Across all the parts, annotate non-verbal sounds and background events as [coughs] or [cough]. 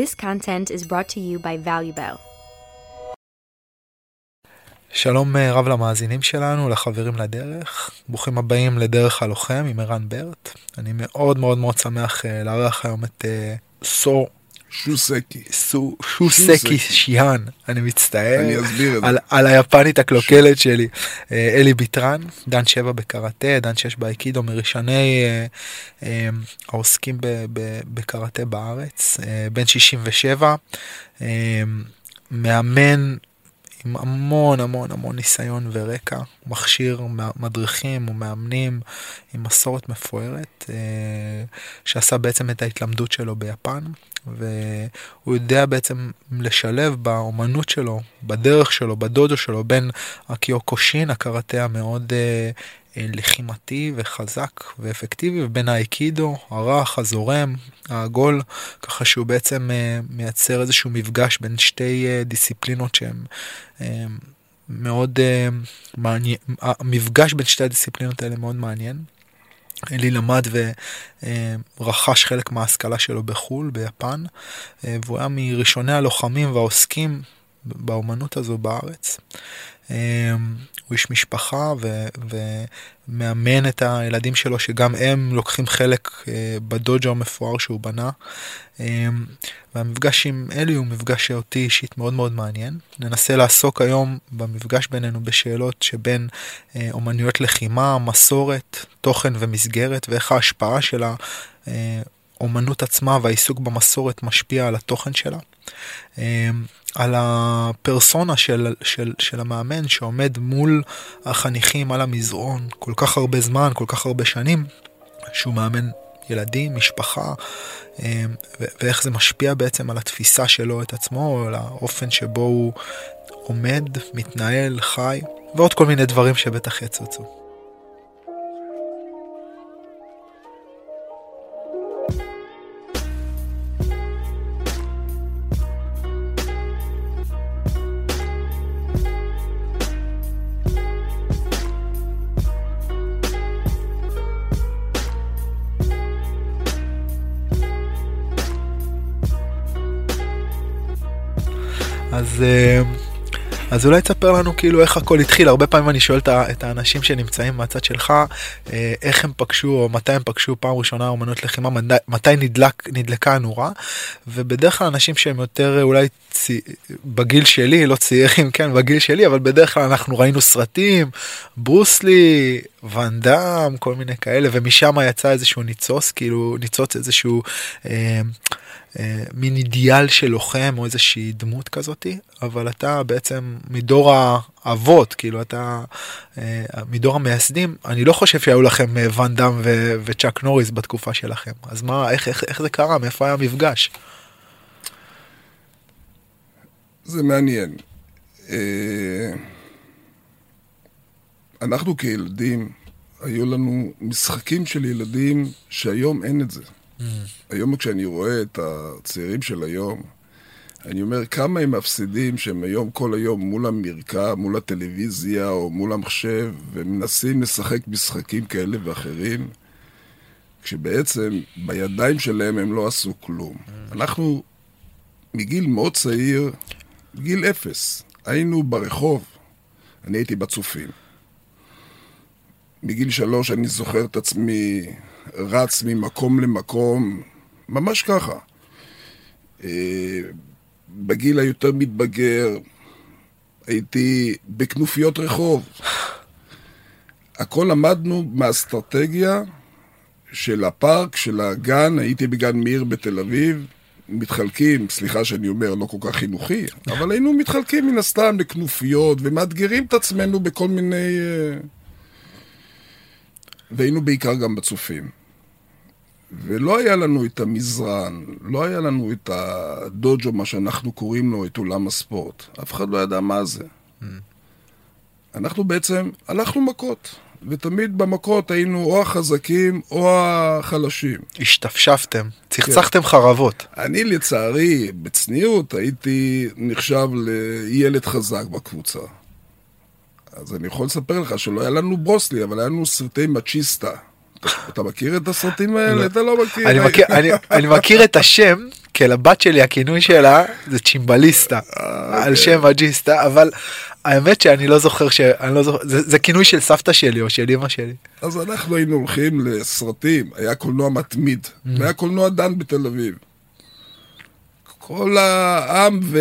This content is brought to you by ValueBell. שלום אה, רב למאזינים שלנו, לחברים לדרך. ברוכים הבאים לדרך הלוחם עם ערן ברט. אני מאוד מאוד מאוד שמח אה, לארח היום את אה, סור שוסקי. סו, שוסקי שיהן, אני מצטער. אני אסביר את זה. על, על היפנית הקלוקלת שלי. אה, אלי ביטרן, דן שבע בקראטה, דן שש באייקידו, מראשוני אה, אה, העוסקים ב- ב- בקראטה בארץ, אה, בן 67, אה, מאמן עם המון המון המון ניסיון ורקע, הוא מכשיר מדריכים ומאמנים עם מסורת מפוארת, שעשה בעצם את ההתלמדות שלו ביפן, והוא יודע בעצם לשלב באומנות שלו, בדרך שלו, בדודו שלו, בין הקיוקושין, הקראטה המאוד אה, אה, לחימתי וחזק ואפקטיבי, ובין האייקידו, הרך, הזורם, העגול, ככה שהוא בעצם אה, מייצר איזשהו מפגש בין שתי אה, דיסציפלינות שהן אה, מאוד אה, מעניין, המפגש בין שתי הדיסציפלינות האלה מאוד מעניין. אלי למד ורכש חלק מההשכלה שלו בחו"ל, ביפן, אה, והוא היה מראשוני הלוחמים והעוסקים באומנות הזו בארץ. אה, הוא איש משפחה ו, ומאמן את הילדים שלו שגם הם לוקחים חלק אה, בדוג'ו המפואר שהוא בנה. והמפגש עם אלי הוא מפגש שאותי אישית מאוד מאוד מעניין. ננסה לעסוק היום במפגש בינינו בשאלות שבין אומנויות לחימה, מסורת, תוכן ומסגרת ואיך ההשפעה של האומנות עצמה והעיסוק במסורת משפיע על התוכן שלה. על הפרסונה של, של, של המאמן שעומד מול החניכים על המזרון כל כך הרבה זמן, כל כך הרבה שנים, שהוא מאמן ילדים, משפחה, ואיך זה משפיע בעצם על התפיסה שלו את עצמו, על האופן שבו הוא עומד, מתנהל, חי, ועוד כל מיני דברים שבטח יצוצו. אז, אה, אז אולי תספר לנו כאילו איך הכל התחיל. הרבה פעמים אני שואל את האנשים שנמצאים מהצד שלך, אה, איך הם פגשו או מתי הם פגשו פעם ראשונה אומנות לחימה, מתי נדלק, נדלקה הנורה, ובדרך כלל אנשים שהם יותר אה, אולי צי, בגיל שלי, לא צעירים, [laughs] כן, בגיל שלי, אבל בדרך כלל אנחנו ראינו סרטים, ברוסלי, ואן דאם, כל מיני כאלה, ומשם יצא איזשהו ניצוץ, כאילו ניצוץ איזשהו... אה, מין אידיאל של לוחם או איזושהי דמות כזאתי, אבל אתה בעצם מדור האבות, כאילו אתה אה, מדור המייסדים, אני לא חושב שהיו לכם אה, ואן דאם וצ'אק נוריס בתקופה שלכם, אז מה, איך, איך, איך זה קרה, מאיפה היה המפגש? זה מעניין. אנחנו כילדים, היו לנו משחקים של ילדים שהיום אין את זה. Mm. היום כשאני רואה את הצעירים של היום, אני אומר כמה הם מפסידים שהם היום כל היום מול המרקע, מול הטלוויזיה או מול המחשב, ומנסים לשחק משחקים כאלה ואחרים, כשבעצם בידיים שלהם הם לא עשו כלום. Mm. אנחנו מגיל מאוד צעיר, גיל אפס, היינו ברחוב, אני הייתי בצופים. מגיל שלוש אני זוכר את עצמי רץ ממקום למקום, ממש ככה. אה, בגיל היותר מתבגר הייתי בכנופיות רחוב. הכל למדנו מהאסטרטגיה של הפארק, של הגן, הייתי בגן מאיר בתל אביב, מתחלקים, סליחה שאני אומר, לא כל כך חינוכי, אבל היינו מתחלקים מן הסתם לכנופיות ומאתגרים את עצמנו בכל מיני... אה, והיינו בעיקר גם בצופים. ולא היה לנו את המזרן, לא היה לנו את הדוג'ו, מה שאנחנו קוראים לו, את עולם הספורט. אף אחד לא ידע מה זה. Mm. אנחנו בעצם הלכנו מכות, ותמיד במכות היינו או החזקים או החלשים. השתפשפתם, צחצחתם כן. חרבות. אני לצערי, בצניעות, הייתי נחשב לילד חזק בקבוצה. אז אני יכול לספר לך שלא היה לנו ברוסלי, אבל היה לנו סרטי מצ'יסטה. אתה מכיר את הסרטים האלה? אתה לא מכיר. אני מכיר, אני, אני מכיר את השם, כי לבת שלי הכינוי שלה זה צ'ימבליסטה, אה, על כן. שם הג'יסטה, אבל האמת שאני לא זוכר, שאני לא זוכר, זה, זה כינוי של סבתא שלי או של אמא שלי. אז אנחנו היינו הולכים לסרטים, היה קולנוע מתמיד, Mm. והיה קולנוע דן בתל אביב. כל העם ו...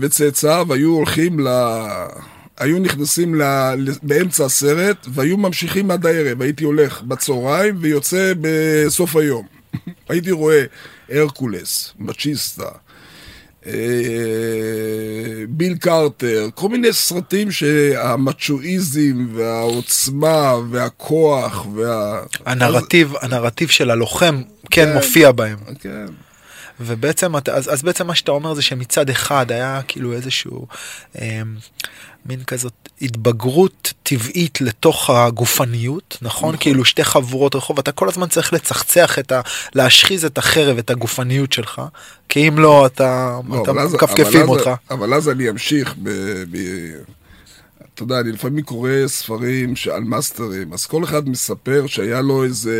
וצאצאיו היו הולכים ל... היו נכנסים ל... באמצע הסרט והיו ממשיכים עד הערב. הייתי הולך בצהריים ויוצא בסוף היום. [laughs] הייתי רואה הרקולס, מצ'יסטה, אה, ביל קרטר, כל מיני סרטים שהמצ'ואיזם והעוצמה והכוח וה... הנרטיב, הנרטיב של הלוחם כן כן. מופיע בהם. כן. ובעצם אתה- אז, אז בעצם מה שאתה אומר זה שמצד אחד היה כאילו איזשהו אה, מין כזאת התבגרות טבעית לתוך הגופניות נכון נכון. כאילו שתי חבורות רחוב אתה כל הזמן צריך לצחצח את ה... להשחיז את החרב את הגופניות שלך כי אם לא אתה, לא, אתה מכפכפים אותך. אבל אז אני אמשיך ב... ב... אתה יודע, אני לפעמים קורא ספרים על מאסטרים, אז כל אחד מספר שהיה לו איזה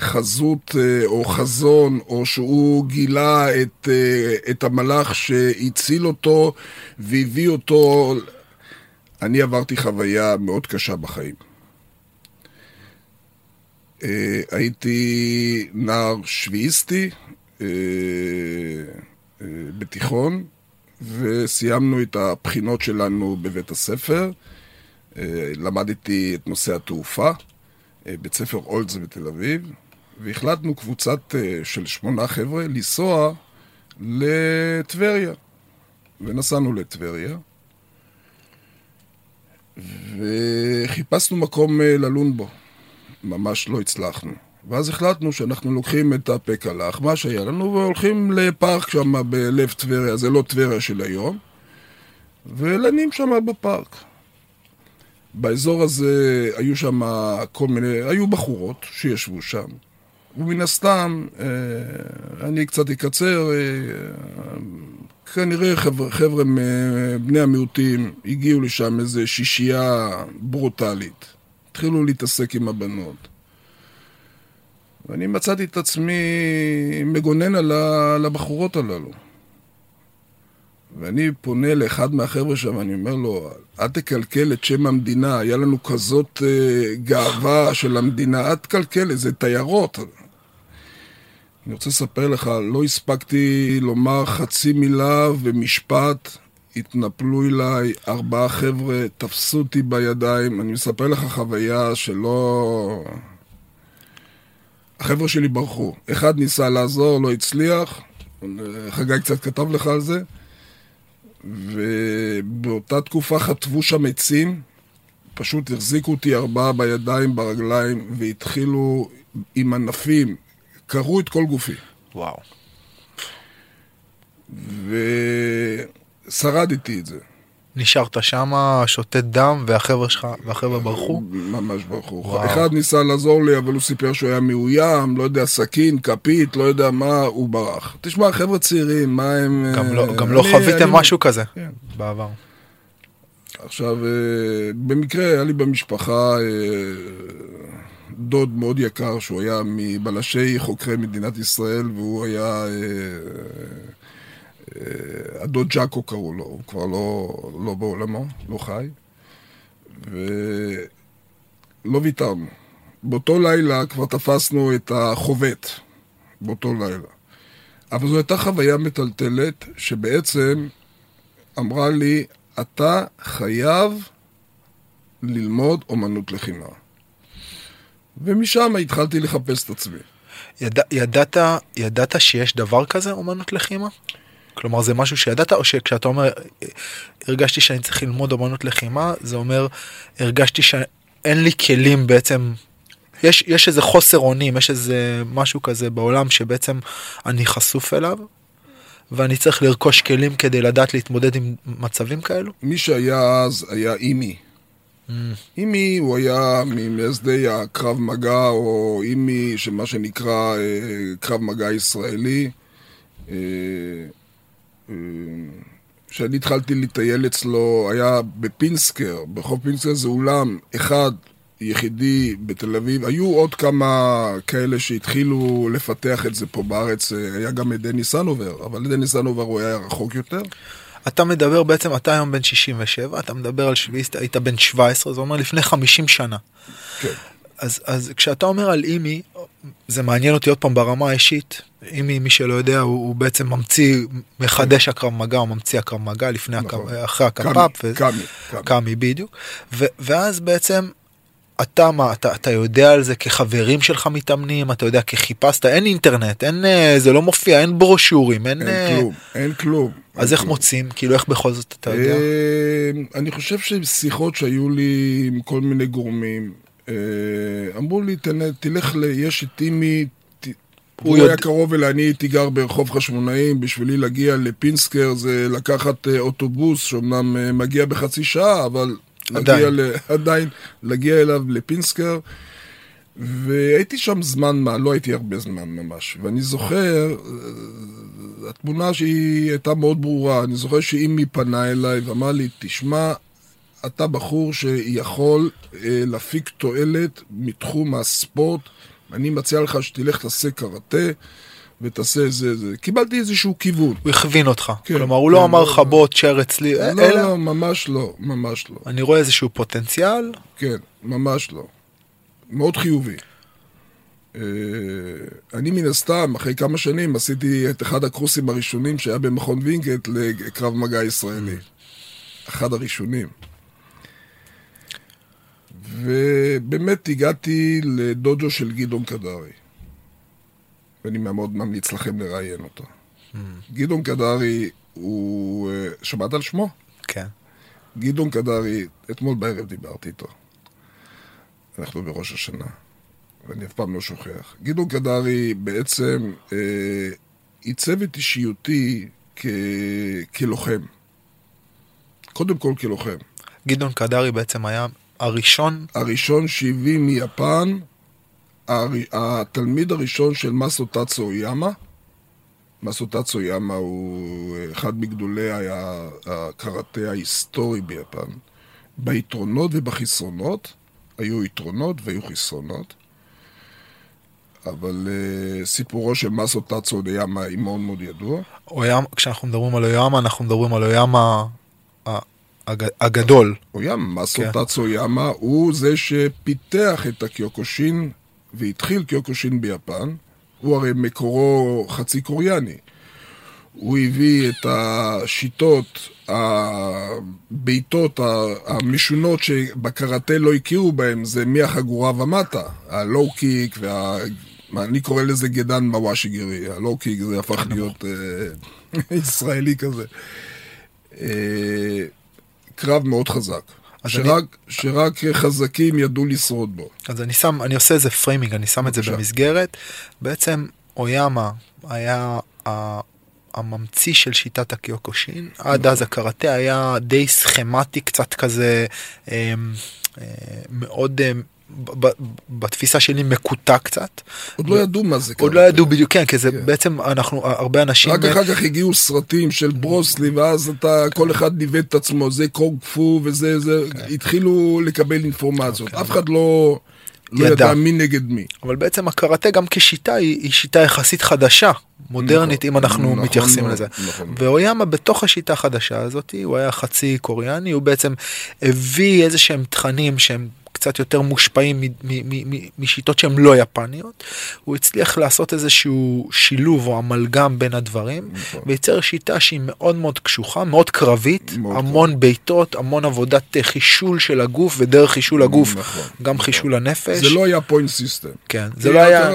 חזות אה, או חזון, או שהוא גילה את, אה, את המלאך שהציל אותו והביא אותו... אני עברתי חוויה מאוד קשה בחיים. אה, הייתי נער שביעיסטי בתיכון, וסיימנו את הבחינות שלנו בבית הספר. למדתי את נושא התעופה, אה, בית ספר אולדס בתל אביב, והחלטנו קבוצת אה, של שמונה חבר'ה לנסוע לטבריה. ונסענו לטבריה, וחיפשנו מקום אה, ללון בו. ממש לא הצלחנו. ואז החלטנו שאנחנו לוקחים את הפקלח, מה שהיה לנו, והולכים לפארק שם בלב טבריה, זה לא טבריה של היום, ולנים שם בפארק. באזור הזה היו שם כל מיני, היו בחורות שישבו שם. ומן הסתם, אה, אני קצת אקצר, אה, כנראה חבר'ה, חבר'ה מבני המיעוטים הגיעו לשם איזה שישייה ברוטלית. התחילו להתעסק עם הבנות. ואני מצאתי את עצמי מגונן על הבחורות הללו. ואני פונה לאחד מהחבר'ה שם, ואני אומר לו, אל תקלקל את שם המדינה, היה לנו כזאת uh, גאווה של המדינה, אל תקלקל, זה תיירות. אני רוצה לספר לך, לא הספקתי לומר חצי מילה ומשפט, התנפלו אליי ארבעה חבר'ה, תפסו אותי בידיים, אני מספר לך חוויה שלא... החבר'ה שלי ברחו. אחד ניסה לעזור, לא הצליח, חגי קצת כתב לך על זה, ובאותה תקופה חטבו שם עצים, פשוט החזיקו אותי ארבעה בידיים, ברגליים, והתחילו עם ענפים, קרעו את כל גופי. וואו. ושרדתי את זה. נשארת שמה שותת דם והחבר'ה שלך והחבר'ה ברחו ממש ברחו. וואו. אחד ניסה לעזור לי, אבל הוא סיפר שהוא היה מאוים, לא יודע, סכין, כפית, לא יודע מה, הוא ברח. תשמע, חבר'ה צעירים, מה הם... גם לא, אה, גם לא אני- חוויתם אני- משהו כזה כן. בעבר. עכשיו, אה, במקרה היה לי במשפחה אה, דוד מאוד יקר, שהוא היה מבלשי חוקרי מדינת ישראל, והוא היה... הדוד ג'אקו קראו לו, הוא כבר לא, לא בעולמו, לא חי. ולא ויתרנו. באותו לילה כבר תפסנו את החובט, באותו לילה. אבל זו הייתה חוויה מטלטלת, שבעצם אמרה לי, אתה חייב ללמוד אומנות לחימה. ומשם התחלתי לחפש את עצמי. ידע, ידעת, ידעת שיש דבר כזה אומנות לחימה? כלומר זה משהו שידעת או שכשאתה אומר הרגשתי שאני צריך ללמוד אומנות לחימה זה אומר הרגשתי שאין לי כלים בעצם יש, יש איזה חוסר אונים יש איזה משהו כזה בעולם שבעצם אני חשוף אליו ואני צריך לרכוש כלים כדי לדעת להתמודד עם מצבים כאלו. מי שהיה אז היה אימי. אימי הוא היה ממייסדי הקרב מגע, או אימי, שמה שנקרא אה, קרב מגע ישראלי. אה, כשאני התחלתי לטייל אצלו, היה בפינסקר, ברחוב פינסקר זה אולם אחד יחידי בתל אביב. היו עוד כמה כאלה שהתחילו לפתח את זה פה בארץ, אה, היה גם את דני סנובר, אבל דני סנובר הוא היה רחוק יותר. אתה מדבר בעצם, אתה היום בן 67, אתה מדבר על שבעים, היית בן 17, זה אומר לפני 50 שנה. כן. אז, אז כשאתה אומר על אימי, זה מעניין אותי עוד פעם ברמה האישית. אימי, מי שלא יודע, הוא, הוא בעצם ממציא, מחדש הקרב מגע, הוא ממציא הקרב מגע לפני, נכון. הקרב, אחרי קאמי, הקפא"פ. ו- קאמי, בדיוק. ו, ואז בעצם, אתה מה, אתה, אתה יודע על זה כחברים שלך מתאמנים, אתה יודע כחיפשת, אין אינטרנט, אין, אה, זה לא מופיע, אין ברושורים, אין... אין אה, כלום, אין כלום. אז אין איך כלום. מוצאים? כאילו איך בכל זאת אתה יודע? אה, אני חושב ששיחות שהיו לי עם כל מיני גורמים, אמרו לי, "תן- תלך ל... יש את טימי, הוא הוא היה קרוב אליי, אני הייתי גר ברחוב חשמונאים, בשבילי להגיע לפינסקר זה לקחת אה, אוטובוס, שאומנם אה, מגיע בחצי שעה, אבל להגיע עדיין. ל... [laughs] עדיין להגיע אליו לפינסקר. והייתי שם זמן מה, לא הייתי הרבה זמן ממש. ואני זוכר, אה, התמונה שהיא הייתה מאוד ברורה, אני זוכר שאימי פנה אליי ואמר לי, תשמע, אתה בחור שיכול אה, להפיק תועלת מתחום הספורט, אני מציע לך שתלך תעשה קראטה ותעשה זה זה. קיבלתי איזשהו כיוון. הוא הכווין אותך. כן, כלומר, הוא לא כן, אמר לא, לך לא. בוא תשאר אצלי, אה, לא, אלא לא, ממש לא, ממש לא. אני רואה איזשהו פוטנציאל, כן, ממש לא. מאוד חיובי. אה, אני מן הסתם, אחרי כמה שנים, עשיתי את אחד הקורסים הראשונים שהיה במכון וינגייט לקרב מגע ישראלי. אחד הראשונים. ובאמת הגעתי לדוג'ו של גדעון קדרי. ואני מאוד ממליץ לכם לראיין אותו. גדעון קדרי הוא... אה, שמעת על שמו? כן. גדעון קדרי, אתמול בערב דיברתי איתו. אנחנו בראש השנה, ואני אף פעם לא שוכח. גדעון קדרי בעצם אה, עיצב את אישיותי כ... כלוחם. קודם כל כלוחם. גדעון קדרי בעצם היה הראשון, הראשון שהביא מיפן, הר... התלמיד הראשון של מסו טאצו אויאמה. מסו טאצו אויאמה הוא אחד מגדולי הקראטה ההיסטורי ביפן. ביתרונות ובחסרונות, היו יתרונות והיו חסרונות. אבל uh, סיפורו של מסו טאצו אויאמה היא מאוד מאוד ידוע. אויאמה, כשאנחנו מדברים על אויאמה, אנחנו מדברים על אויאמה הג- הגדול. אויאמה, כן. טאצו הוא זה שפיתח את הקיוקושין והתחיל קיוקושין ביפן. הוא הרי מקורו חצי קוריאני. הוא הביא את השיטות, הבעיטות המשונות שבקראטה לא הכירו בהם, זה מהחגורה ומטה. הלואו קיק וה... אני קורא לזה גדן מוואשיגירי, הלואו קיק זה הפך להיות אה, [laughs] ישראלי כזה. אה, קרב מאוד חזק. שרק, שרק חזקים ידעו לשרוד בו. אז אני שם, אני עושה איזה framing, אני שם את זה. במסגרת. בעצם אויאמה היה ה- הממציא של שיטת הקיוקושין. עד נכון. אז הקראטה היה די סכמטי, קצת כזה אמ, אה, מאוד, אה, בתפיסה שלי מקוטע קצת. עוד לא ידעו מה זה עוד. לא ידעו בדיוק, כן, כי זה כן. בעצם אנחנו, הרבה אנשים... רק אחר כך הגיעו סרטים של ברוסלי, ואז אתה, כל אחד ניווט את עצמו, זה קונג פו וזה, זה, התחילו לקבל אינפורמציות. אף אחד לא, לא אוקיי. ידע. מי נגד מי. אבל בעצם הקראטה גם כשיטה היא, היא שיטה יחסית חדשה, מודרנית, נכון, אם אנחנו נכון מתייחסים מאוד, לזה. נכון. ואויאמה בתוך השיטה החדשה הזאת, הוא היה חצי קוריאני, הוא בעצם הביא איזה שהם תכנים שהם קצת יותר מושפעים מ- מ- מ- משיטות שהן לא יפניות. הוא הצליח לעשות איזשהו שילוב או אמלגם בין הדברים, נכון. וייצר שיטה שהיא מאוד מאוד קשוחה, מאוד קרבית, המון בעיטות, המון עבודת אה, חישול של הגוף, ודרך חישול הגוף, נכון, גם נכון. חישול הנפש. זה לא היה point system. כן, זה לא היה...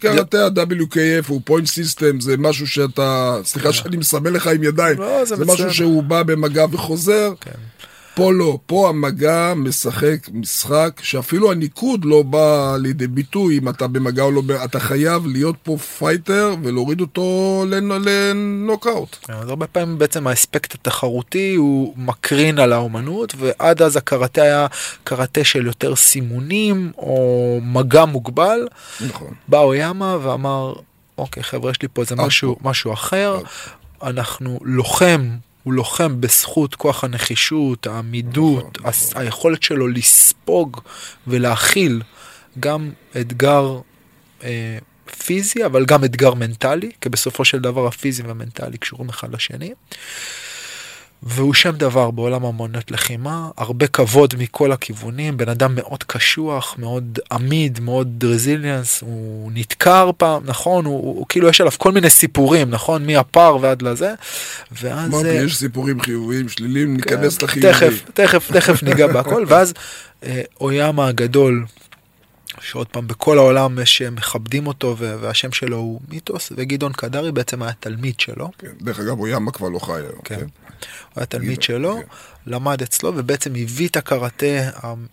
קראטה ה-WKF הוא point system, זה משהו שאתה, סליחה שאני מסמן לך עם ידיים, לא, זה. משהו שהוא בא במגע וחוזר. פה לא, פה המגע משחק משחק שאפילו הניקוד לא בא לידי ביטוי אם אתה במגע או לא, אתה חייב להיות פה fighter ולהוריד אותו לנ- לנוקאוט. אז הרבה פעמים בעצם האספקט התחרותי הוא מקרין על האומנות ועד אז הקראטה היה קראטה של יותר סימונים או מגע מוגבל. נכון. בא אויאמה ואמר אוקיי חבר'ה יש לי פה איזה עד משהו פה. משהו אחר עד אנחנו לוחם הוא לוחם בזכות כוח הנחישות, העמידות, נכון, הס- היכולת שלו לספוג ולהכיל גם אתגר אה, פיזי, אבל גם אתגר מנטלי, כי בסופו של דבר הפיזי והמנטלי קשורים אחד לשני. והוא שם דבר בעולם המונות לחימה, הרבה כבוד מכל הכיוונים, בן אדם מאוד קשוח, מאוד עמיד, מאוד רזיליאנס, הוא נדקר פעם, נכון, הוא, הוא, הוא כאילו יש עליו כל מיני סיפורים, נכון, מהפר ועד לזה, ואז... אמרתי, אה, יש סיפורים חיוביים, שליליים, כן, ניכנס לחיובי. תכף, תכף, תכף ניגע בהכל, [laughs] ואז אה, אויאמה הגדול, שעוד פעם בכל העולם יש אה, מכבדים אותו והשם שלו הוא מיתוס, וגדעון קדרי בעצם היה תלמיד שלו, כן, דרך אגב, הוא ימה כבר לא חי היום. כן. כן. הוא היה תלמיד גדעון, שלו, כן. למד אצלו ובעצם הביא את הקראטה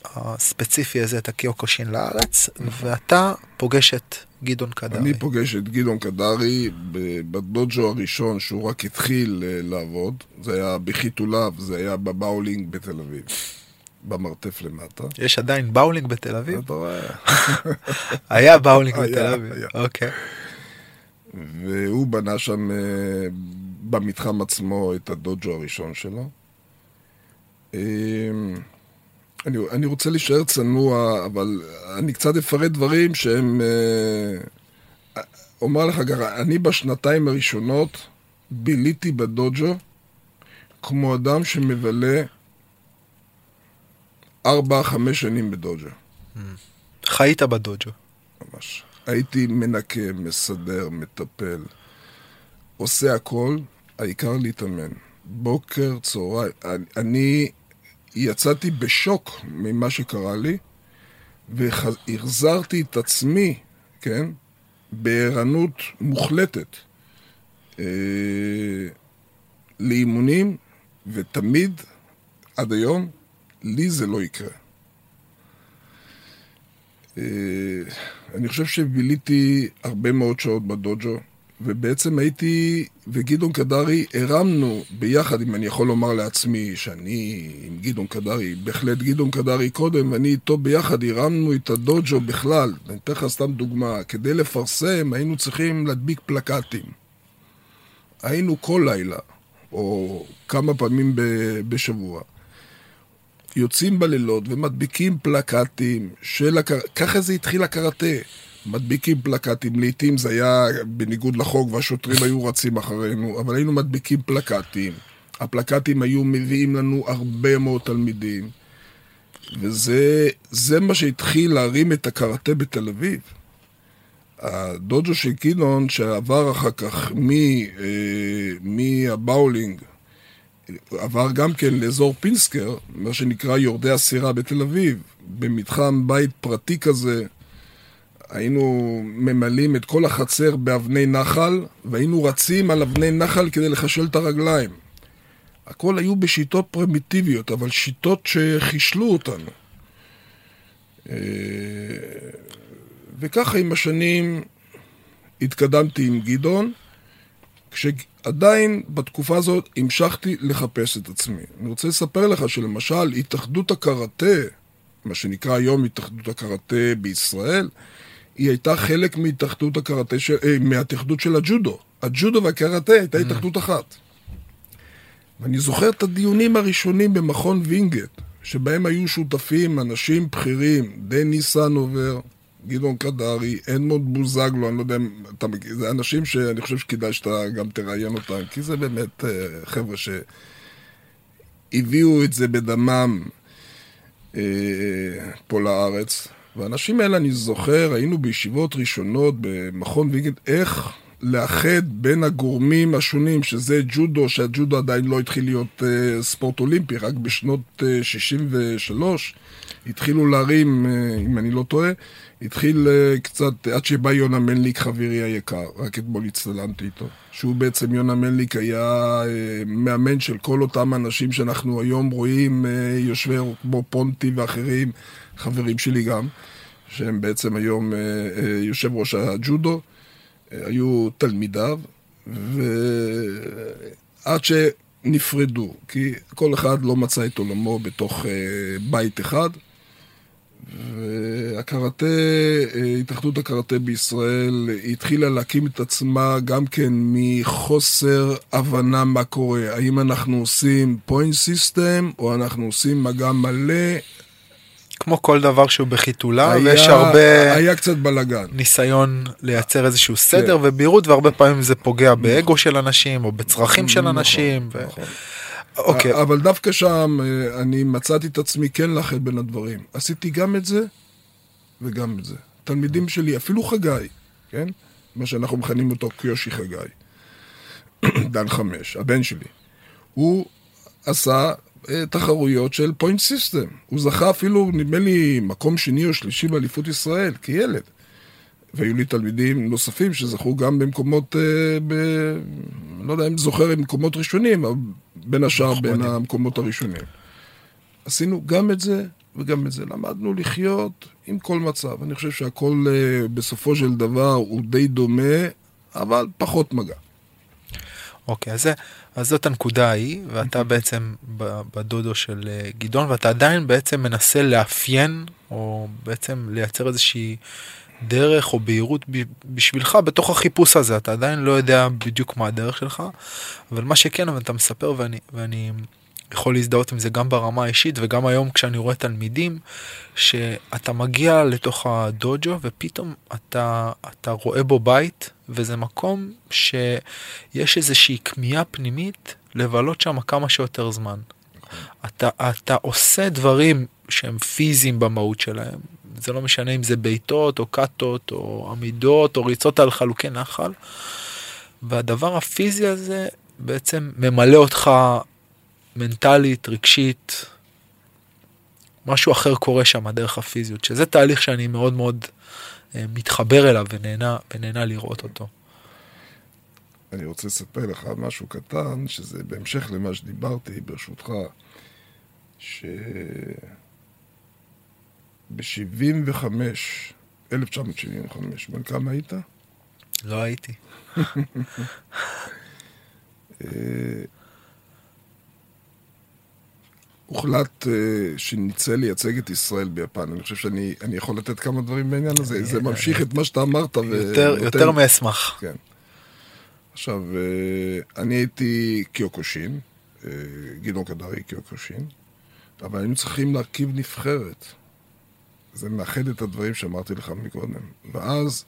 הספציפי הזה, את הקיוקושין לארץ, ואתה פוגש את גדעון קדרי. אני פוגש את גדעון קדרי בדוג'ו הראשון שהוא רק התחיל אה, לעבוד, זה היה בחיתוליו, זה היה בבאולינג בתל אביב, במרתף למטה. יש עדיין באולינג בתל אביב? אתה רואה? [laughs] היה באולינג בתל אביב. אוקיי. והוא בנה שם אה, במתחם עצמו את הדוג'ו הראשון שלו. אה, אני, אני רוצה להישאר צנוע, אבל אני קצת אפרט דברים שהם... אה, אומר לך ככה, אני בשנתיים הראשונות ביליתי בדוג'ו כמו אדם שמבלה ארבע, חמש שנים בדוג'ו. חיית בדוג'ו. ממש. הייתי מנקה, מסדר, מטפל, עושה הכל, העיקר להתאמן. בוקר, צהריים. אני, יצאתי בשוק ממה שקרה לי, והחזרתי את עצמי, כן, בערנות מוחלטת אה, לאימונים, ותמיד, עד היום, לי זה לא יקרה. אה, אני חושב שביליתי הרבה מאוד שעות בדוג'ו, ובעצם הייתי וגדעון קדרי הרמנו ביחד, אם אני יכול לומר לעצמי שאני עם גדעון קדרי, בהחלט גדעון קדרי קודם, ואני איתו ביחד הרמנו את הדוג'ו בכלל. אני אתן לך סתם דוגמה, כדי לפרסם היינו צריכים להדביק פלקטים. היינו כל לילה, או כמה פעמים ב- בשבוע. יוצאים בלילות ומדביקים פלקטים של הקר... ככה זה התחיל הקראטה. מדביקים פלקטים, לעיתים זה היה בניגוד לחוק והשוטרים היו רצים אחרינו, אבל היינו מדביקים פלקטים. הפלקטים היו מביאים לנו הרבה מאוד תלמידים, וזה זה מה שהתחיל להרים את הקראטה בתל אביב. הדוג'ו של גדעון, שעבר אחר כך אה, מהבאולינג, עבר גם כן לאזור פינסקר, מה שנקרא יורדי הסירה בתל אביב, במתחם בית פרטי כזה. היינו ממלאים את כל החצר באבני נחל, והיינו רצים על אבני נחל כדי לחשל את הרגליים. הכל היו בשיטות פרימיטיביות, אבל שיטות שחישלו אותנו. אה, וככה עם השנים התקדמתי עם גדעון, כשעדיין בתקופה הזאת המשכתי לחפש את עצמי. אני רוצה לספר לך שלמשל התאחדות הקראטה, מה שנקרא היום התאחדות הקראטה בישראל, היא הייתה חלק מהתאחדות הקראטה, של, אה, מהתאחדות של הג'ודו. הג'ודו והקראטה הייתה התאחדות אחת. ואני זוכר את הדיונים הראשונים במכון וינגייט, שבהם היו שותפים אנשים בכירים, דני סנובר, גדעון קדרי, אדמונד בוזגלו, אני לא יודע אם אתה מכיר, זה אנשים שאני חושב שכדאי שאתה גם תראיין אותם, כי זה באמת אה, חבר'ה שהביאו את זה בדמם אה, פה לארץ. והאנשים האלה, אני זוכר, היינו בישיבות ראשונות במכון וינגייט, איך לאחד בין הגורמים השונים, שזה ג'ודו, שהג'ודו עדיין לא התחיל להיות uh, ספורט אולימפי, רק בשנות uh, 63 התחילו להרים, uh, אם אני לא טועה, התחיל uh, קצת, עד שבא יונה מנליק חברי היקר, רק אתמול הצטלמתי איתו, שהוא בעצם, יונה מנליק היה uh, מאמן של כל אותם אנשים שאנחנו היום רואים, uh, יושבי כמו פונטי ואחרים, חברים שלי גם, שהם בעצם היום uh, uh, יושב ראש הג'ודו. היו תלמידיו, ועד שנפרדו, כי כל אחד לא מצא את עולמו בתוך בית אחד, והקראטה, אה, התאחדות הקראטה בישראל התחילה להקים את עצמה גם כן מחוסר הבנה מה קורה. האם אנחנו עושים point system, או אנחנו עושים מגע מלא. כמו כל דבר שהוא בחיתוליו, היה, ויש הרבה... היה קצת בלאגן. ניסיון לייצר איזשהו סדר כן. ובהירות, והרבה פעמים זה פוגע באגו של אנשים, או בצרכים של נכון, אנשים. נכון, ו... נכון. אוקיי. אבל דווקא שם אה, אני מצאתי את עצמי כן לאחד בין הדברים. עשיתי גם את זה וגם את זה. תלמידים שלי, אפילו חגי, כן? מה שאנחנו מכנים אותו קיושי חגי. [coughs] דן חמש, הבן שלי. הוא עשה תחרויות של point system. הוא זכה אפילו, נדמה לי, מקום שני או שלישי באליפות ישראל, כילד. והיו לי תלמידים נוספים שזכו גם במקומות, אה, ב... לא יודע אם זוכר עם מקומות ראשונים, אבל בין השאר בין המקומות הראשונים. עשינו גם את זה וגם את זה. למדנו לחיות עם כל מצב. אני חושב שהכל אה, בסופו של דבר הוא די דומה, אבל פחות מגע. אוקיי, אז, אז זאת הנקודה ההיא, ואתה בעצם בדודו של אה, גדעון, ואתה עדיין בעצם מנסה לאפיין, או בעצם לייצר איזושהי דרך או בהירות בשבילך בתוך החיפוש הזה, אתה עדיין לא יודע בדיוק מה הדרך שלך, אבל מה שכן, אבל אתה מספר ואני, ואני יכול להזדהות עם זה גם ברמה האישית וגם היום כשאני רואה תלמידים, שאתה מגיע לתוך הדוג'ו ופתאום אתה, אתה רואה בו בית, וזה מקום שיש איזושהי כמיהה פנימית לבלות שם כמה שיותר זמן. אתה, אתה עושה דברים שהם פיזיים במהות שלהם, זה לא משנה אם זה בעיטות או קאטות או עמידות או ריצות על חלוקי נחל. והדבר הפיזי הזה בעצם ממלא אותך מנטלית, רגשית, משהו אחר קורה שם דרך הפיזיות, שזה תהליך שאני מאוד מאוד אה, מתחבר אליו ונהנה, ונהנה לראות אותו. אני רוצה לספר לך משהו קטן, שזה בהמשך למה שדיברתי, ברשותך, ש... ב-75, 1975, בן כמה היית? לא הייתי. [laughs] הוחלט uh, שנצא לייצג את ישראל ביפן. אני חושב שאני יכול לתת כמה דברים בעניין הזה. זה ממשיך את מה שאתה אמרת. יותר, יותר מאשמח. כן. עכשיו, uh, אני הייתי קיוקושין, uh, גדעון קדרי קיוקושין, אבל היינו צריכים להרכיב נבחרת. זה מאחד את הדברים שאמרתי לך מקודם. ואז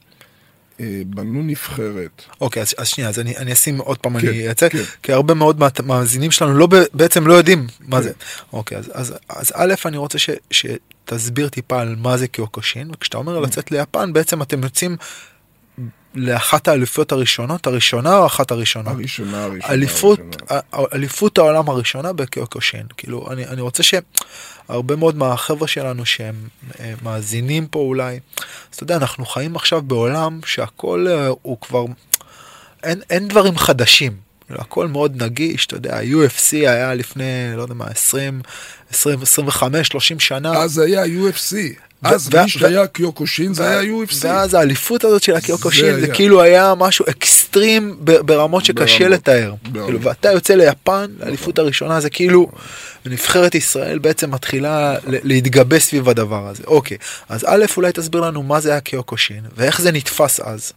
בנו נבחרת. אוקיי, אז, אז שנייה, אז אני, אני אשים עוד פעם, כן, אני אצא, כן. כי הרבה מאוד מהמאזינים שלנו לא, בעצם לא יודעים מה כן. זה. אוקיי, אז, אז, אז א', אני רוצה ש, שתסביר טיפה על מה זה קיוקושין, וכשאתה אומר mm. לצאת ליפן, בעצם אתם יוצאים לאחת האליפויות הראשונות, הראשונה או אחת הראשונות? הראשונה, הראשונה. אליפות, הראשונה. אליפות העולם הראשונה בקיוקושין. כאילו, אני, אני רוצה שהרבה מאוד מהחבר'ה שלנו שהם אה, מאזינים פה אולי, אז אתה יודע, אנחנו חיים עכשיו בעולם שהכל אה, הוא כבר, אין, אין דברים חדשים. כאילו, הכל מאוד נגיש, אתה יודע, ה-UFC היה לפני, לא יודע מה, 20, 20, 25, 30 שנה. אז היה UFC. אז מי שהיה קיוקושין זה היה UFC. ואז האליפות הזאת של הקיוקושין זה כאילו היה משהו אקסטרים ברמות שקשה לתאר. כאילו, ואתה יוצא ליפן, האליפות הראשונה זה כאילו נבחרת ישראל בעצם מתחילה להתגבש סביב הדבר הזה. אוקיי, אז א', אולי תסביר לנו מה זה היה קיוקושין ואיך זה נתפס אז.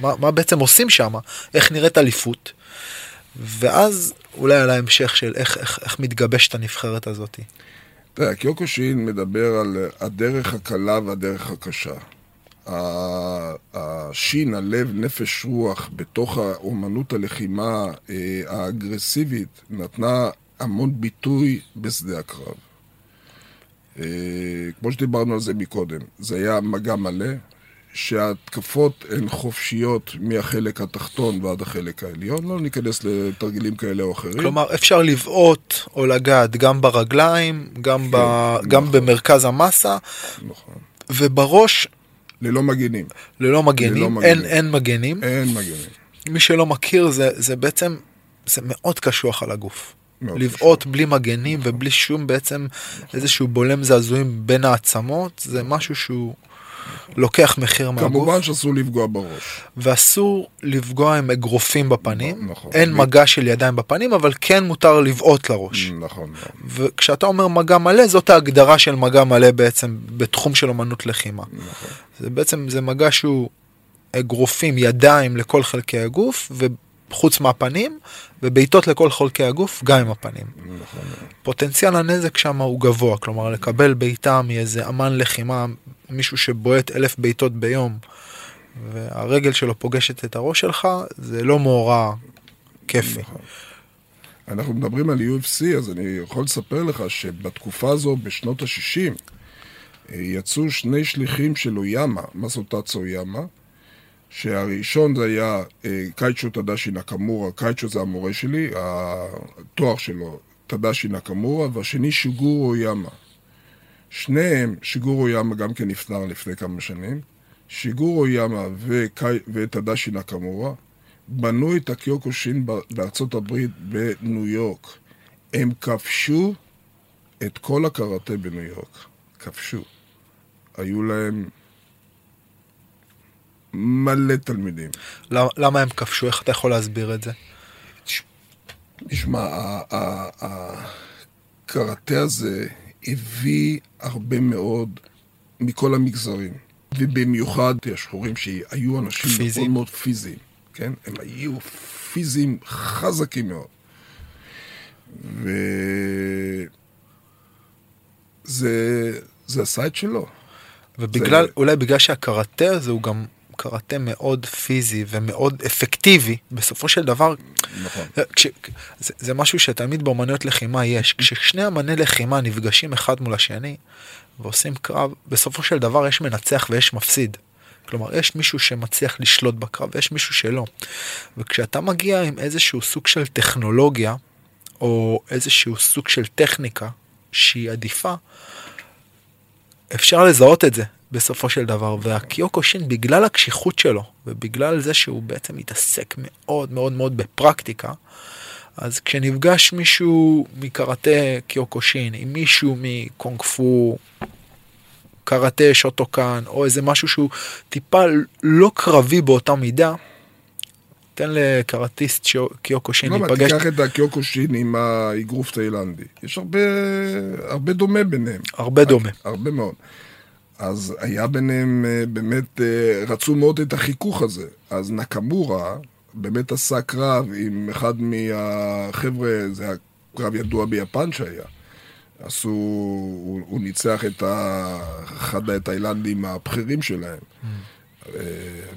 מה בעצם עושים שם, איך נראית אליפות. ואז אולי על ההמשך של איך, איך, איך מתגבשת הנבחרת הזאת. תראה, קיוקושין מדבר על הדרך הקלה והדרך הקשה. השין, הלב, נפש, רוח, בתוך האומנות הלחימה אה, האגרסיבית, נתנה המון ביטוי בשדה הקרב. אה, כמו שדיברנו על זה מקודם, זה היה מגע מלא, שההתקפות הן חופשיות מהחלק התחתון ועד החלק העליון, לא ניכנס לתרגילים כאלה או אחרים. כלומר, אפשר לבעוט או לגעת גם ברגליים, גם, כן, ב... נכון. גם במרכז המסה, נכון. ובראש... ללא מגנים. ללא מגנים, ללא מגנים. אין, אין מגנים. אין מגנים. מי שלא מכיר, זה, זה בעצם, זה מאוד קשוח על הגוף. לבעוט בלי מגנים ובלי שום בעצם איזשהו בולם זעזועים בין העצמות, זה משהו שהוא... לוקח מחיר מהגוף. כמובן שאסור לפגוע בראש. ואסור לפגוע עם אגרופים בפנים. נכון. אין מגע של ידיים בפנים, אבל כן מותר לבעוט לראש. נכון, נכון. וכשאתה אומר מגע מלא, זאת ההגדרה של מגע מלא בעצם בתחום של אמנות לחימה. נכון. זה בעצם, זה מגע שהוא אגרופים, ידיים לכל חלקי הגוף, וחוץ מהפנים, ובעיטות לכל חלקי הגוף, גם עם הפנים. פוטנציאל הנזק שם הוא גבוה, כלומר לקבל בעיטה מאיזה אמן לחימה, מישהו שבועט אלף בעיטות ביום, והרגל שלו פוגשת את הראש שלך, זה לא מאורע כיפי. אנחנו מדברים על UFC, אז אני יכול לספר לך שבתקופה הזו, בשנות ה-60, יצאו שני שליחים של אויאמה, מסוטצו אויאמה, שהראשון זה היה אה, קייצ'ו טדשי נקמורה, קייצ'ו זה המורה שלי, התואר שלו טדשי נקמורה, והשני שיגורו אויאמה. שניהם, שיגורו אויאמה גם כן נפטר לפני כמה שנים, שיגורו אויאמה וקי... וטדשי נקמורה בנו את הקיוקושין בארצות הברית בניו יורק. הם כבשו את כל הקראטה בניו יורק. כבשו. היו להם מלא תלמידים. למה, למה הם כבשו? איך אתה יכול להסביר את זה? תשמע, הקראטה הזה הביא הרבה מאוד מכל המגזרים, ובמיוחד השחורים שהיו אנשים פיזיים. מאוד מאוד פיזיים, כן? הם היו פיזיים חזקים מאוד. וזה זה עשה את שלו. ובגלל, זה- אולי בגלל שהקראטה הזה הוא גם קראטה מאוד פיזי ומאוד אפקטיבי, בסופו של דבר, נכון. כש, זה, זה משהו שתמיד באמנויות לחימה יש, כששני אמני לחימה נפגשים אחד מול השני ועושים קרב, בסופו של דבר יש מנצח ויש מפסיד. כלומר, יש מישהו שמצליח לשלוט בקרב ויש מישהו שלא. וכשאתה מגיע עם איזשהו סוג של טכנולוגיה, או איזשהו סוג של טכניקה שהיא עדיפה, אפשר לזהות את זה בסופו של דבר, והקיוקו שין בגלל הקשיחות שלו ובגלל זה שהוא בעצם מתעסק מאוד מאוד מאוד בפרקטיקה, אז כשנפגש מישהו מקראטה קיוקו שין עם מישהו מקונג פו, קראטה שוטוקן או איזה משהו שהוא טיפה לא קרבי באותה מידה, תן לקראטיסט קיוקו שין לא, להיפגש, תיקח את הקיוקושין עם האגרוף תאילנדי. יש הרבה, הרבה דומה ביניהם. הרבה דומה. הרבה מאוד. אז היה ביניהם אה, באמת, אה, רצו מאוד את החיכוך הזה. אז נקמורה באמת עשה קרב עם אחד מהחבר'ה, זה היה קרב ידוע ביפן שהיה. עשו, הוא, הוא ניצח את אחד התאילנדים הבכירים שלהם. אה,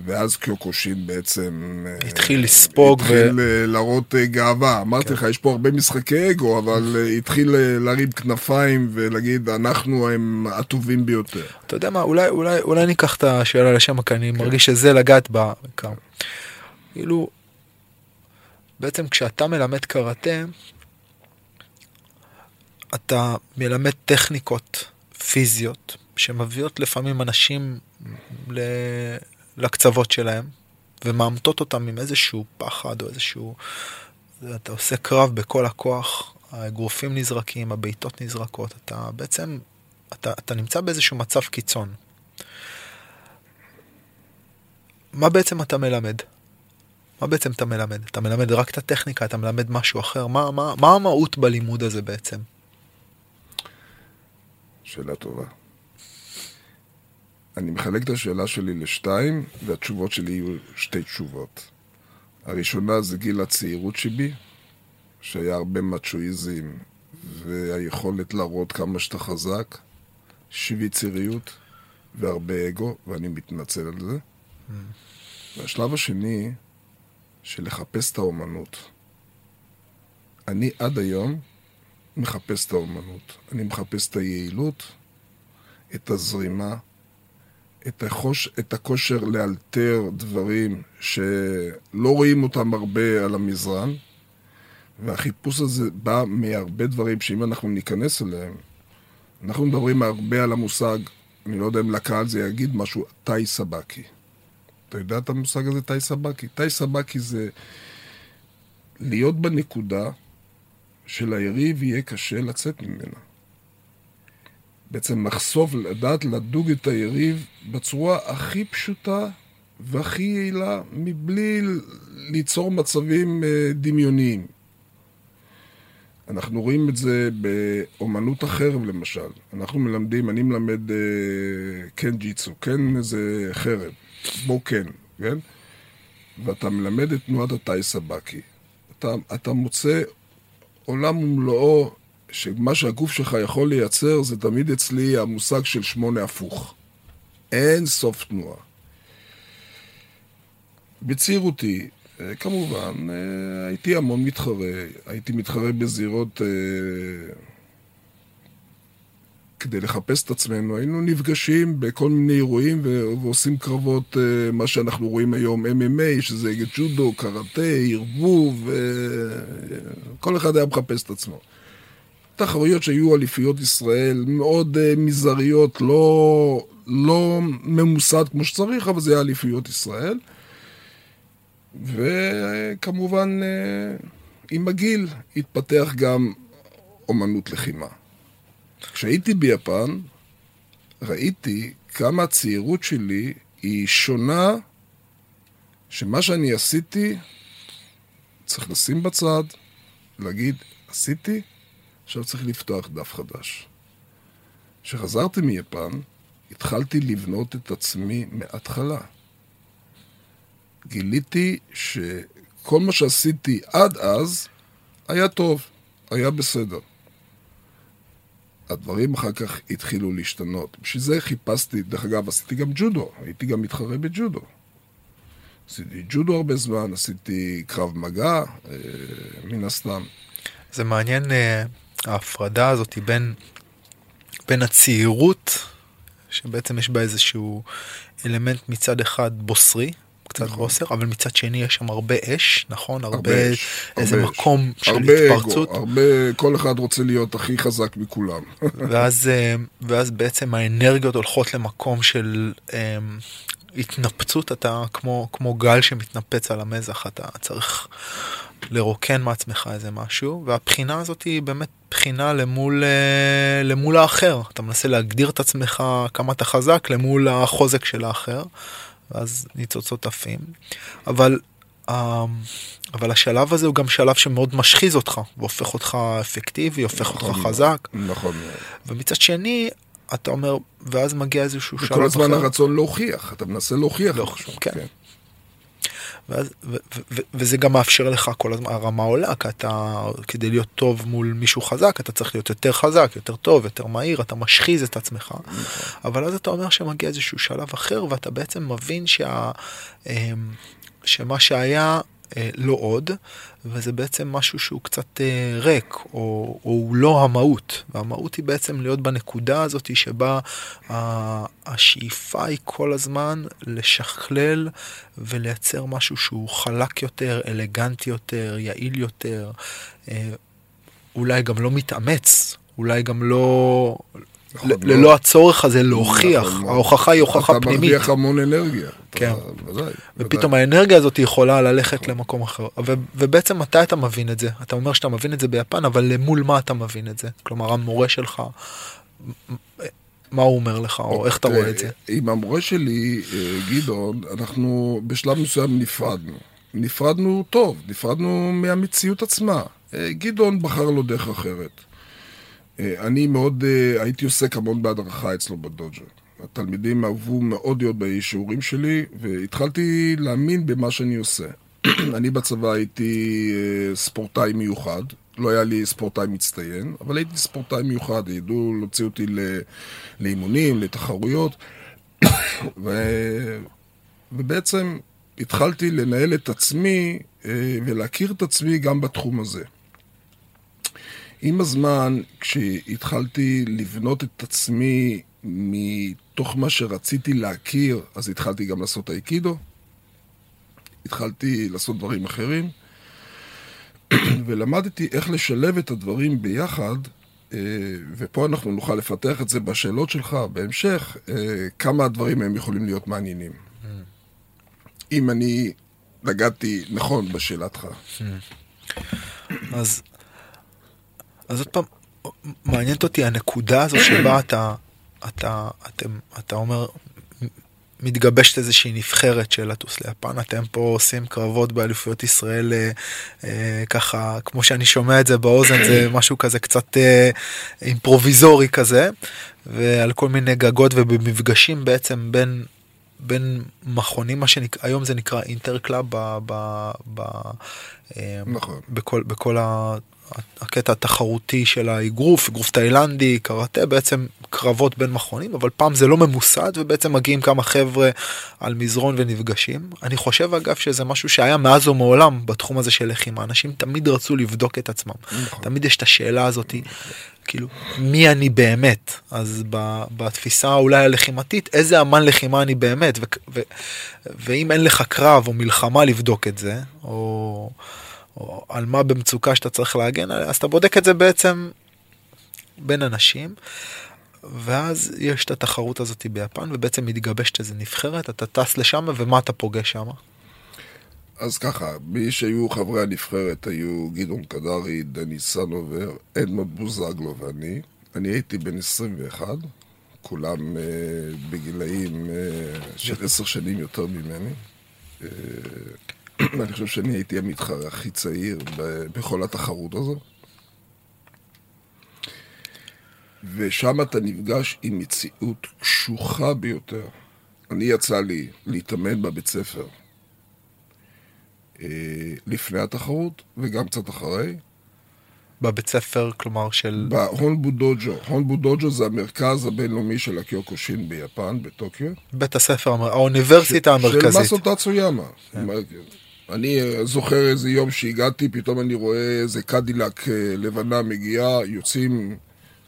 ואז קיוקושין בעצם... אה, התחיל לספוג ו- התחיל אה, להראות אה, גאווה. אמרתי לך, יש פה הרבה משחקי אגו, אבל אה, התחיל אה, להרים כנפיים ולהגיד, אנחנו הם הטובים ביותר. אתה יודע מה, אולי, אולי, אולי ניקח את השאלה לשם, כי אני מרגיש שזה לגעת בה. כאילו, בעצם כשאתה מלמד קראטה, אתה מלמד טכניקות פיזיות שמביאות לפעמים אנשים. לקצוות שלהם ומאמתות אותם עם איזשהו פחד או איזשהו... אתה עושה קרב בכל הכוח, האגרופים נזרקים, הבעיטות נזרקות, אתה בעצם, אתה, אתה נמצא באיזשהו מצב קיצון. מה בעצם אתה מלמד? מה בעצם אתה מלמד? אתה מלמד רק את הטכניקה, אתה מלמד משהו אחר? מה, מה, מה המהות בלימוד הזה בעצם? שאלה טובה. אני מחלק את השאלה שלי לשתיים, והתשובות שלי יהיו שתי תשובות. הראשונה זה גיל הצעירות שבי, שהיה הרבה מצ'ואיזם והיכולת להראות כמה שאתה חזק, שוויצריות והרבה אגו, ואני מתנצל על זה. והשלב השני, של לחפש את האומנות. אני עד היום מחפש את האומנות. אני מחפש את היעילות, את הזרימה, את, החוש, את הכושר לאלתר דברים שלא רואים אותם הרבה על המזרן, והחיפוש הזה בא מהרבה דברים שאם אנחנו ניכנס אליהם, אנחנו מדברים הרבה על המושג, אני לא יודע אם לקהל זה יגיד משהו, תאי סבקי. אתה יודע את המושג הזה, תאי סבקי? תאי סבקי זה להיות בנקודה שליריב יהיה קשה לצאת ממנה. בעצם מחשוף, לדעת לדוג את היריב בצורה הכי פשוטה והכי יעילה, מבלי ליצור מצבים אה, דמיוניים. אנחנו רואים את זה באומנות החרב למשל. אנחנו מלמדים, אני מלמד אה, כן ג'יצו, כן איזה חרב, בו כן, כן? ואתה מלמד את תנועת הטייס הבאקי. אתה, אתה מוצא עולם ומלואו, שמה שהגוף שלך יכול לייצר זה תמיד אצלי המושג של שמונה הפוך. אין סוף תנועה. בצעירותי, אה, כמובן, אה, הייתי המון מתחרה, הייתי מתחרה בזירות אה, כדי לחפש את עצמנו. היינו נפגשים בכל מיני אירועים ועושים קרבות, מה שאנחנו רואים היום, MMA, שזה ג'ודו, קראטה, ערבוב, כל אחד היה מחפש את עצמו. תחרויות שהיו אליפויות ישראל מאוד מזעריות, לא, לא ממוסד כמו שצריך, אבל זה היה אליפויות ישראל. וכמובן, אה, עם הגיל התפתח גם אומנות לחימה. כשהייתי ביפן, ראיתי כמה הצעירות שלי היא שונה, שמה שאני עשיתי, צריך לשים בצד, להגיד, עשיתי, עכשיו צריך לפתוח דף חדש. כשחזרתי מיפן, התחלתי לבנות את עצמי מההתחלה. גיליתי שכל מה שעשיתי עד אז היה טוב, היה בסדר. הדברים אחר כך התחילו להשתנות. בשביל זה חיפשתי, דרך אגב, עשיתי גם ג'ודו, הייתי גם מתחרה בג'ודו. עשיתי ג'ודו הרבה זמן, עשיתי קרב מגע, אה, מן הסתם. זה מעניין אה, ההפרדה הזאת בין, בין הצעירות, שבעצם יש בה איזשהו אלמנט מצד אחד בוסרי, קצת נכון. חוסר, אבל מצד שני יש שם הרבה אש, נכון? הרבה, הרבה אש, איזה הרבה מקום אש. של הרבה התפרצות. אגו, הרבה, כל אחד רוצה להיות הכי חזק מכולם. ואז, אה, ואז בעצם האנרגיות הולכות למקום של um, התנפצות, אתה כמו, כמו גל שמתנפץ על המזח, אתה צריך לרוקן מעצמך איזה משהו, והבחינה הזאת היא באמת בחינה למול, אה, למול האחר. אתה מנסה להגדיר את עצמך כמה אתה חזק למול החוזק של האחר. ואז ניצוצות עפים. אבל, אמ, אבל השלב הזה הוא גם שלב שמאוד משחיז אותך, והופך אותך אפקטיבי, הופך נכון, אותך חזק. נכון. ומצד שני, אתה אומר, ואז מגיע איזשהו שלב אחר. וכל הזמן הרצון להוכיח, אתה מנסה להוכיח. משהו. כן. כן. ואז, ו, ו, ו, וזה גם מאפשר לך כל הזמן, הרמה עולה, כי אתה, כדי להיות טוב מול מישהו חזק, אתה צריך להיות יותר חזק, יותר טוב, יותר מהיר, אתה משחיז את עצמך. אבל אז אתה אומר שמגיע איזשהו שלב אחר, ואתה בעצם מבין שה, אמ, שמה שהיה אה, לא עוד, וזה בעצם משהו שהוא קצת אה, ריק, או, או הוא לא המהות. והמהות היא בעצם להיות בנקודה הזאת שבה השאיפה היא כל הזמן לשכלל ולייצר משהו שהוא חלק יותר, אלגנטי יותר, יעיל יותר, אה, אולי גם לא מתאמץ, אולי גם לא, ללא לא. הצורך הזה להוכיח, נכון, ההוכחה היא הוכחה פנימית. אתה מרוויח המון אנרגיה. כן. ופתאום. האנרגיה הזאת יכולה ללכת נכון. למקום אחר. ובעצם מתי אתה מבין את זה? אתה אומר שאתה מבין את זה ביפן, אבל למול מה אתה מבין את זה? כלומר, המורה שלך, מה הוא אומר לך, או איך אתה רואה את זה? עם המורה שלי, אה, גדעון, אנחנו בשלב מסוים נפרדנו. נפרדנו טוב, נפרדנו מהמציאות עצמה. אה, גדעון בחר לו דרך אחרת. אה, אני מאוד, אה, הייתי עוסק המון בהדרכה אצלו בדוג'ה. התלמידים אהבו מאוד להיות בשיעורים שלי, והתחלתי להאמין במה שאני עושה. [clears throat] אני בצבא הייתי אה, ספורטאי מיוחד, לא היה לי ספורטאי מצטיין, אבל הייתי ספורטאי מיוחד, ידעו להוציא אותי לאימונים, לתחרויות, [coughs] ו... ובעצם התחלתי לנהל את עצמי ולהכיר את עצמי גם בתחום הזה. עם הזמן, כשהתחלתי לבנות את עצמי מתוך מה שרציתי להכיר, אז התחלתי גם לעשות אייקידו, התחלתי לעשות דברים אחרים, [clears throat] ולמדתי איך לשלב את הדברים ביחד, אה, ופה אנחנו נוכל לפתח את זה בשאלות שלך בהמשך, אה, כמה הדברים הם יכולים להיות מעניינים. Mm. אם אני נגעתי נכון בשאלתך. Mm. אז אז עוד פעם, מעניינת אותי הנקודה הזו שבה [clears throat] אתה אתה, אתם, אתה אומר, מתגבשת איזושהי נבחרת של לטוס ליפן, אתם פה עושים קרבות באליפויות ישראל אה, אה, ככה, כמו שאני שומע את זה באוזן, זה [clears throat] משהו כזה קצת אה, אימפרוביזורי כזה, ועל כל מיני גגות ובמפגשים בעצם בין, בין מכונים, מה שנקרא, היום זה נקרא inter-club, ב, ב, ב, אה, נכון. בכל, בכל ה... הקטע התחרותי של האגרוף, אגרוף תאילנדי, קראטה, בעצם קרבות בין מכונים, אבל פעם זה לא ממוסד ובעצם מגיעים כמה חבר'ה על מזרון ונפגשים. אני חושב אגב שזה משהו שהיה מאז ומעולם בתחום הזה של לחימה, אנשים תמיד רצו לבדוק את עצמם. נכון. תמיד יש את השאלה הזאתי, כאילו, מי אני באמת? אז ב, בתפיסה אולי הלחימתית, איזה אמן לחימה אני באמת? ו, ו, ואם אין לך קרב או מלחמה לבדוק את זה, או... או על מה במצוקה שאתה צריך להגן עליה, אז אתה בודק את זה בעצם בין אנשים, ואז יש את התחרות הזאת ביפן, ובעצם מתגבשת איזה נבחרת, אתה טס לשם, ומה אתה פוגש שם? אז ככה, מי שהיו חברי הנבחרת היו גדעון קדרי, דני סנובר, אדמונד בוזגלו ואני. אני הייתי בן 21, כולם uh, בגילאים uh, של עשר שנים יותר ממני. Uh, [clears throat] ואני חושב שאני הייתי המתחרה הכי צעיר בכל התחרות הזו. ושם אתה נפגש עם מציאות קשוחה ביותר. אני יצא לי להתאמן בבית ספר אה, לפני התחרות וגם קצת אחרי. בבית ספר, כלומר של... בהונבו דוג'ו. הונבו דוג'ו זה המרכז הבינלאומי של הקיוקושין ביפן, בטוקיו. בית הספר, האוניברסיטה של המרכזית. מסו טאצויאמה. אני זוכר איזה יום שהגעתי, פתאום אני רואה איזה קדילק אה, לבנה מגיעה, יוצאים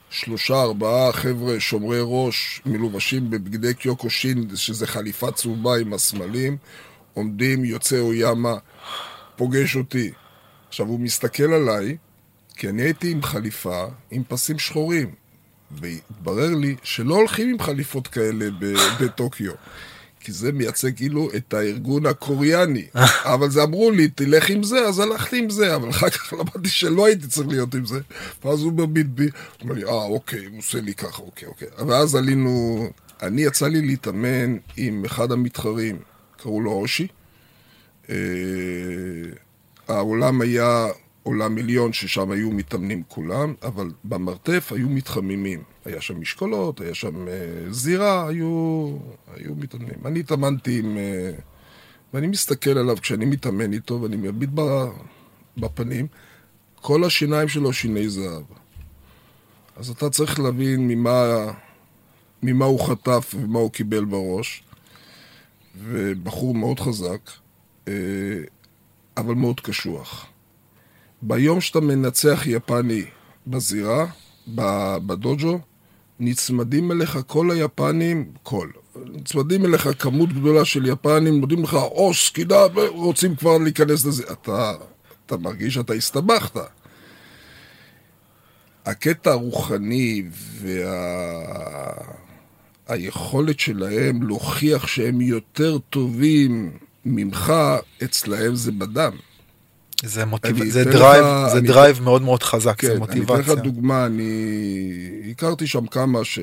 שלושה, ארבעה חבר'ה שומרי ראש, מלובשים בבגדי קיוקושין, שזה חליפה צהובה עם הסמלים, עומדים, יוצא אויאמה, פוגש אותי. עכשיו, הוא מסתכל עליי, כי אני הייתי עם חליפה עם פסים שחורים. והתברר לי שלא הולכים עם חליפות כאלה בטוקיו. כי זה מייצג כאילו את הארגון הקוריאני. [laughs] אבל זה אמרו לי, תלך עם זה, אז הלכתי עם זה, אבל אחר כך למדתי שלא הייתי צריך להיות עם זה. ואז הוא מביט בי, אומר לי, אה, אוקיי, הוא עושה לי ככה, אוקיי, אוקיי. ואז עלינו, אני יצא לי להתאמן עם אחד המתחרים, קראו לו אושי. אה, העולם היה עולם עליון ששם היו מתאמנים כולם, אבל במרתף היו מתחממים. היה שם משקולות, היה שם אה, זירה, היו, היו מתאמנים. אני התאמנתי עם... אה, ואני מסתכל עליו כשאני מתאמן איתו, ואני מביט ב- בפנים, כל השיניים שלו שיני זהב. אז אתה צריך להבין ממה, ממה הוא חטף ומה הוא קיבל בראש. ובחור מאוד חזק, אה, אבל מאוד קשוח. ביום שאתה מנצח יפני בזירה, בדוג'ו, נצמדים אליך כל היפנים, כל, נצמדים אליך כמות גדולה של יפנים, נותנים לך עוס, קידה, רוצים כבר להיכנס לזה. אתה, אתה מרגיש שאתה הסתבכת. הקטע הרוחני והיכולת שלהם להוכיח שהם יותר טובים ממך, אצלהם זה בדם. זה מוטיב... אני זה drive, לך- זה אני- drive מאוד מאוד חזק, זה כן, אני אתן מוטיבציה. לך דוגמה, אני הכרתי שם כמה ש...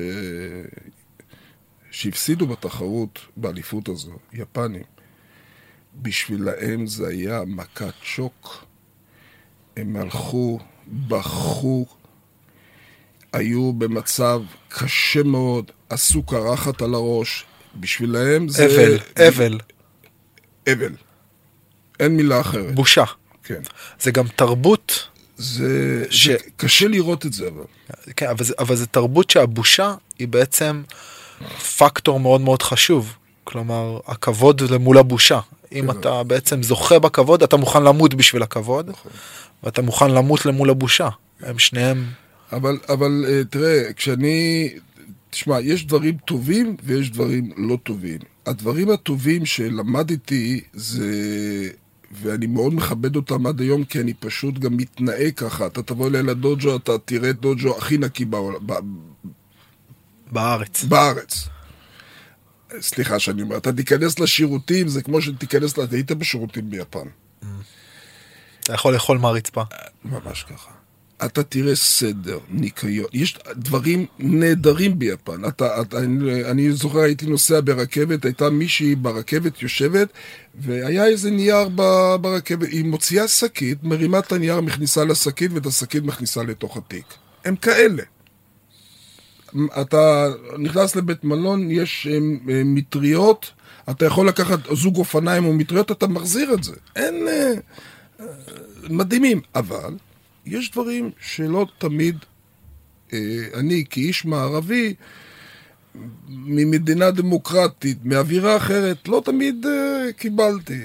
שהפסידו בתחרות, באליפות הזו, יפנים. בשבילהם זה היה מכת שוק. הם הלכו, בכו, היו במצב קשה מאוד, עשו קרחת על הראש. בשבילהם זה... אבל, אבל, אבל. אין מילה אחרת. בושה. כן. זה גם תרבות, זה, ש- זה קשה לראות את זה, אבל. כן, אבל, זה, אבל זה תרבות שהבושה היא בעצם פקטור מאוד מאוד חשוב. כלומר, הכבוד למול הבושה. אם כן. אתה בעצם זוכה בכבוד, אתה מוכן למות בשביל הכבוד, נכון. ואתה מוכן למות למול הבושה. הם שניהם... אבל, אבל אה, תראה, כשאני... תשמע, יש דברים טובים ויש דברים לא טובים. הדברים הטובים שלמדתי זה... ואני מאוד מכבד אותם עד היום, כי אני פשוט גם מתנהג ככה. אתה תבוא אליי לדוג'ו, אתה תראה את דוג'ו הכי נקי בעולם, בארץ. בארץ. סליחה שאני אומר, אתה תיכנס לשירותים, זה כמו שתיכנס, היית בשירותים ביפן. אתה יכול לאכול מהרצפה. ממש ככה. אתה תראה סדר, ניקיון, יש דברים נהדרים ביפן. אתה, אתה, אני, אני זוכר, הייתי נוסע ברכבת, הייתה מישהי ברכבת יושבת, והיה איזה נייר ב, ברכבת, היא מוציאה שקית, מרימה את הנייר, מכניסה לשקית, ואת השקית מכניסה לתוך התיק. הם כאלה. אתה נכנס לבית מלון, יש מטריות, אתה יכול לקחת זוג אופניים או מטריות, אתה מחזיר את זה. אין... אה, אה, מדהימים. אבל יש דברים שלא תמיד, אה, אני כאיש מערבי, ממדינה דמוקרטית, מאווירה אחרת, לא תמיד uh, קיבלתי.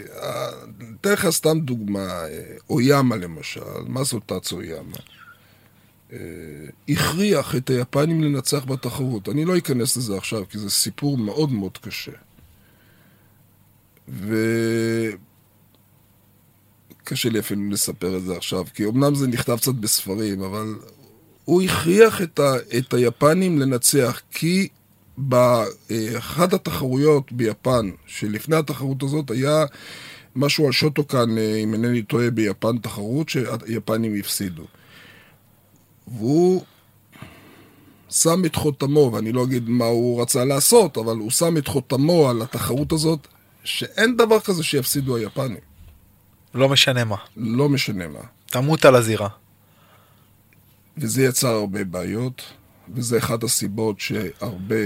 אתן לך סתם דוגמה, אויאמה למשל, מה זאת תץ אויאמה? הכריח את היפנים לנצח בתחרות. אני לא אכנס לזה עכשיו, כי זה סיפור מאוד מאוד קשה. ו... קשה לי אפילו לספר את זה עכשיו, כי אמנם זה נכתב קצת בספרים, אבל הוא הכריח את, ה, את היפנים לנצח, כי באחת התחרויות ביפן, שלפני התחרות הזאת היה משהו על שוטוקן, אם אינני טועה, ביפן תחרות שהיפנים הפסידו. והוא שם את חותמו, ואני לא אגיד מה הוא רצה לעשות, אבל הוא שם את חותמו על התחרות הזאת, שאין דבר כזה שיפסידו היפנים. לא משנה מה. לא משנה מה. תמות על הזירה. וזה יצר הרבה בעיות, וזה אחת הסיבות שהרבה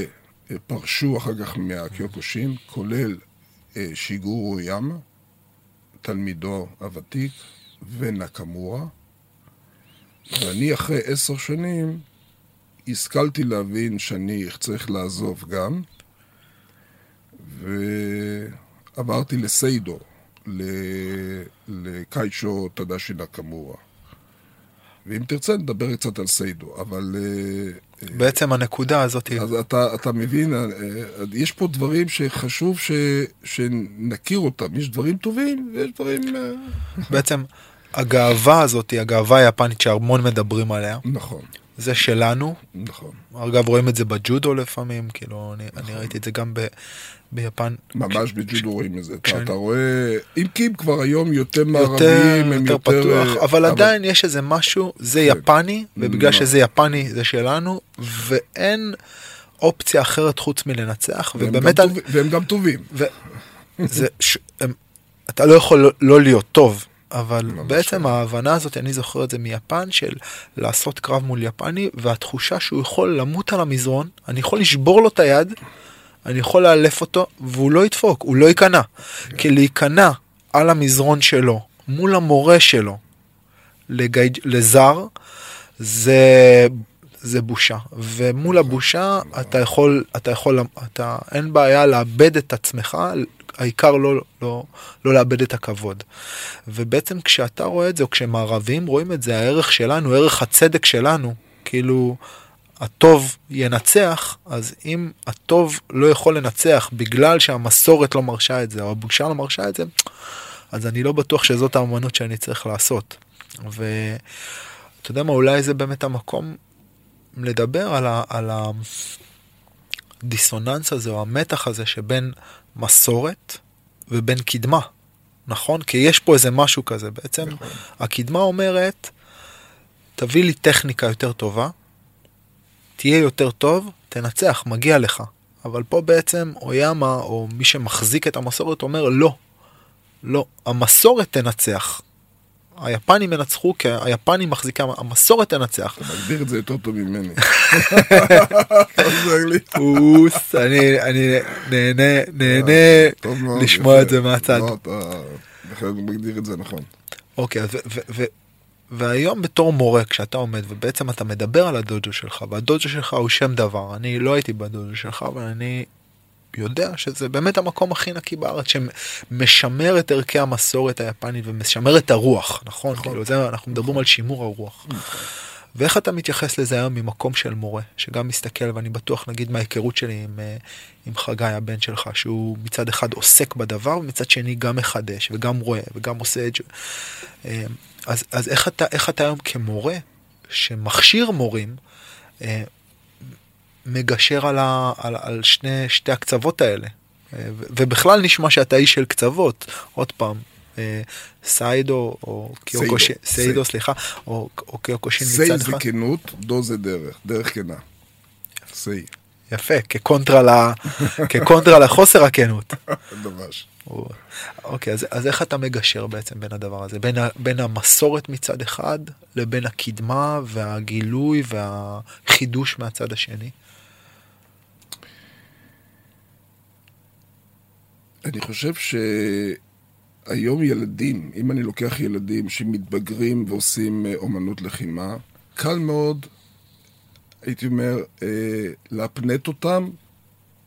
אה, פרשו אחר כך מהקיוקושים, כולל אה, שיגורו ים, תלמידו הוותיק, ונקמורה. ואני אחרי עשר שנים השכלתי להבין שאני צריך לעזוב גם, ועברתי לסיידו, לקייצ'ו טדשי נקמורה. ואם תרצה, נדבר קצת על סיידו, אבל... אה, בעצם הנקודה הזאת... אז אתה, אתה מבין, אה, יש פה דברים שחשוב ש, שנכיר אותם. יש דברים טובים ויש דברים... אה, [laughs] בעצם הגאווה הזאת, הגאווה היפנית שהרמון מדברים עליה. נכון. זה שלנו. נכון. אגב, רואים את זה בג'ודו לפעמים, כאילו, אני, נכון. אני ראיתי את זה גם ב, ביפן. ממש בג'ודו רואים את זה. כשאני... אתה רואה, אם כי כבר היום יותר מערביים, הם יותר... פתוח, אבל, אבל עדיין יש איזה משהו, זה כן. יפני, ובגלל לא. שזה יפני זה שלנו, ואין אופציה אחרת חוץ מלנצח, ובאמת... והם גם טובים. הם... אתה לא יכול לא להיות טוב. אבל בעצם שם. ההבנה הזאת, אני זוכר את זה מיפן, של לעשות קרב מול יפני, והתחושה שהוא יכול למות על המזרון, אני יכול לשבור לו את היד, אני יכול לאלף אותו, והוא לא ידפוק, הוא לא ייכנע. כי להיכנע על המזרון שלו, מול המורה שלו, לגי... לזר, זה, זה בושה. ומול הבושה אתה יכול, אתה יכול, אתה, אין בעיה לאבד את עצמך, העיקר לא, לא, לא לאבד את הכבוד. ובעצם כשאתה רואה את זה, או כשמערבים רואים את זה, הערך שלנו, ערך הצדק שלנו, כאילו, הטוב ינצח, אז אם הטוב לא יכול לנצח בגלל שהמסורת לא מרשה את זה, או הבושה לא מרשה את זה, אז אני לא בטוח שזאת האמנות שאני צריך לעשות. ואתה יודע מה, אולי זה באמת המקום לדבר על, ה, על הדיסוננס הזה, או המתח הזה שבין מסורת ובין קדמה, נכון? כי יש פה איזה משהו כזה בעצם. נכון. הקדמה אומרת, תביא לי טכניקה יותר טובה, תהיה יותר טוב, תנצח, מגיע לך. אבל פה בעצם אויאמה, או מי שמחזיק את המסורת, אומר לא. לא, המסורת תנצח. היפנים ינצחו כי היפנים מחזיקה, המסורת תנצח. אתה מגדיר את זה יותר טוב ממני. [laughs] פוס, אני נהנה, לשמוע את זה מהצד. לא, אתה מגדיר את זה נכון. אוקיי, והיום בתור מורה, כשאתה עומד ובעצם אתה מדבר על הדודו שלך, והדודו שלך הוא שם דבר, אני לא הייתי בדודו שלך, אבל אני יודע שזה באמת המקום הכי נקי בארץ שמשמר את ערכי המסורת היפנית ומשמר את הרוח, נכון? נכון. כאילו זה, אנחנו מדברים על שימור הרוח. נכון. ואיך אתה מתייחס לזה היום ממקום של מורה, שגם מסתכל, ואני בטוח, נגיד מההיכרות שלי עם, אה, עם חגי הבן שלך, שהוא מצד אחד עוסק בדבר, ומצד שני גם מחדש, וגם רואה, וגם עושה את זה. אה, אז, אז איך, אתה, איך אתה היום כמורה, שמכשיר מורים, אה, מגשר על, ה, על, על שני, שתי הקצוות האלה. ובכלל נשמע שאתה איש של קצוות, עוד פעם, אה, סיידו או קיוקושין, סיידו, סליחה, או, או קיוקושין מצד סי אחד. זה כנות, דו זה דרך, דרך כנה. סי, יפה, כקונטרה, ל... [laughs] כקונטרה לחוסר הכנות. או- אוקיי, אז, אז איך אתה מגשר בעצם בין הדבר הזה? בין, ה, בין המסורת מצד אחד, לבין הקדמה והגילוי והחידוש מהצד השני? אני חושב שהיום ילדים, אם אני לוקח ילדים שמתבגרים ועושים אה, אומנות לחימה, קל מאוד, הייתי אומר, אה, להפנט אותם,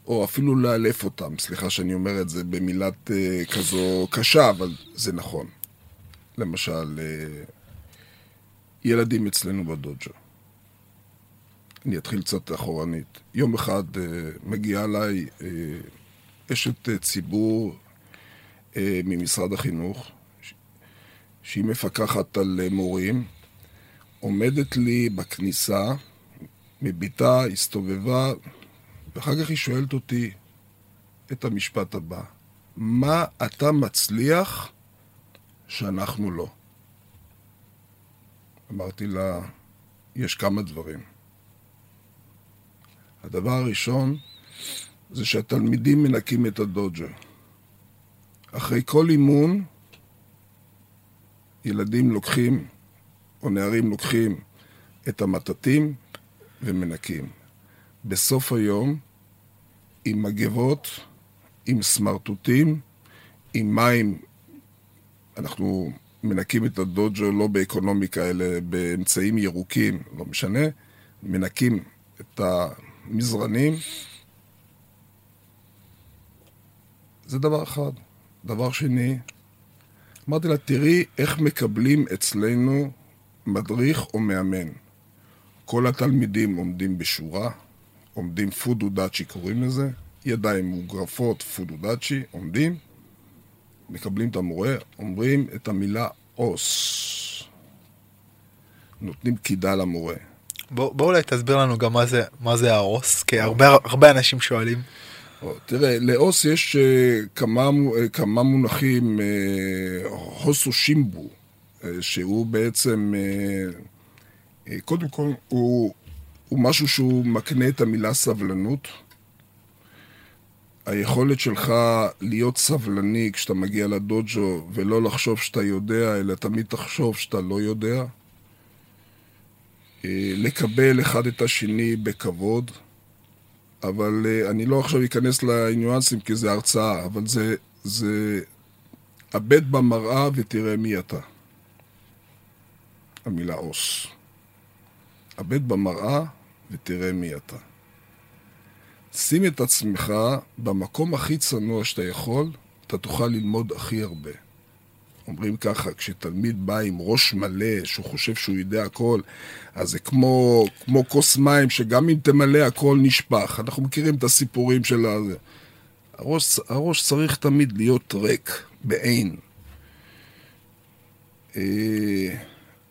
או אפילו לאלף אותם. סליחה שאני אומר את זה במילת אה, כזו קשה, אבל זה נכון. למשל, אה, ילדים אצלנו בדוג'ו. אני אתחיל קצת אחורנית. יום אחד אה, מגיעה אליי אה, אשת אה, ציבור אה, ממשרד החינוך, ש- שהיא מפקחת על אה, מורים, עומדת לי בכניסה, מביטה, הסתובבה, ואחר כך היא שואלת אותי את המשפט הבא: מה אתה מצליח שאנחנו לא? אמרתי לה, יש כמה דברים. הדבר הראשון זה שהתלמידים מנקים את הדוג'ו. אחרי כל אימון, ילדים לוקחים, או נערים לוקחים, את המטטים ומנקים. בסוף היום, עם מגבות, עם סמרטוטים, עם מים, אנחנו מנקים את הדוג'ו לא באקונומיקה, אלא באמצעים ירוקים, לא משנה, מנקים את המזרנים, זה דבר אחד. דבר שני, אמרתי לה, תראי איך מקבלים אצלנו מדריך או מאמן. כל התלמידים עומדים בשורה, עומדים פודודאצ'י קוראים לזה, ידיים מוגרפות פודודאצ'י, עומדים, מקבלים את המורה, אומרים את המילה אוס. נותנים קידה למורה. בוא, בוא אולי תסביר לנו גם מה זה, מה זה האוס, כי הרבה, הרבה אנשים שואלים. תראה, לאוס יש uh, כמה, uh, כמה מונחים, uh, הוסו שימבו, uh, שהוא בעצם, uh, קודם כל, הוא, הוא משהו שהוא מקנה את המילה סבלנות. היכולת שלך להיות סבלני כשאתה מגיע לדוג'ו ולא לחשוב שאתה יודע, אלא תמיד תחשוב שאתה לא יודע. אה, לקבל אחד את השני בכבוד. אבל uh, אני לא עכשיו אכנס לניואנסים כי זה הרצאה, אבל זה, זה הבט במראה ותראה מי אתה. המילה עוס. הבט במראה ותראה מי אתה. שים את עצמך במקום הכי צנוע שאתה יכול, אתה תוכל ללמוד הכי הרבה. אומרים ככה, כשתלמיד בא עם ראש מלא, שהוא חושב שהוא יודע הכל, אז זה כמו, כמו כוס מים, שגם אם תמלא הכל נשפך. אנחנו מכירים את הסיפורים של ה... הראש, הראש צריך תמיד להיות ריק, בעין. אה,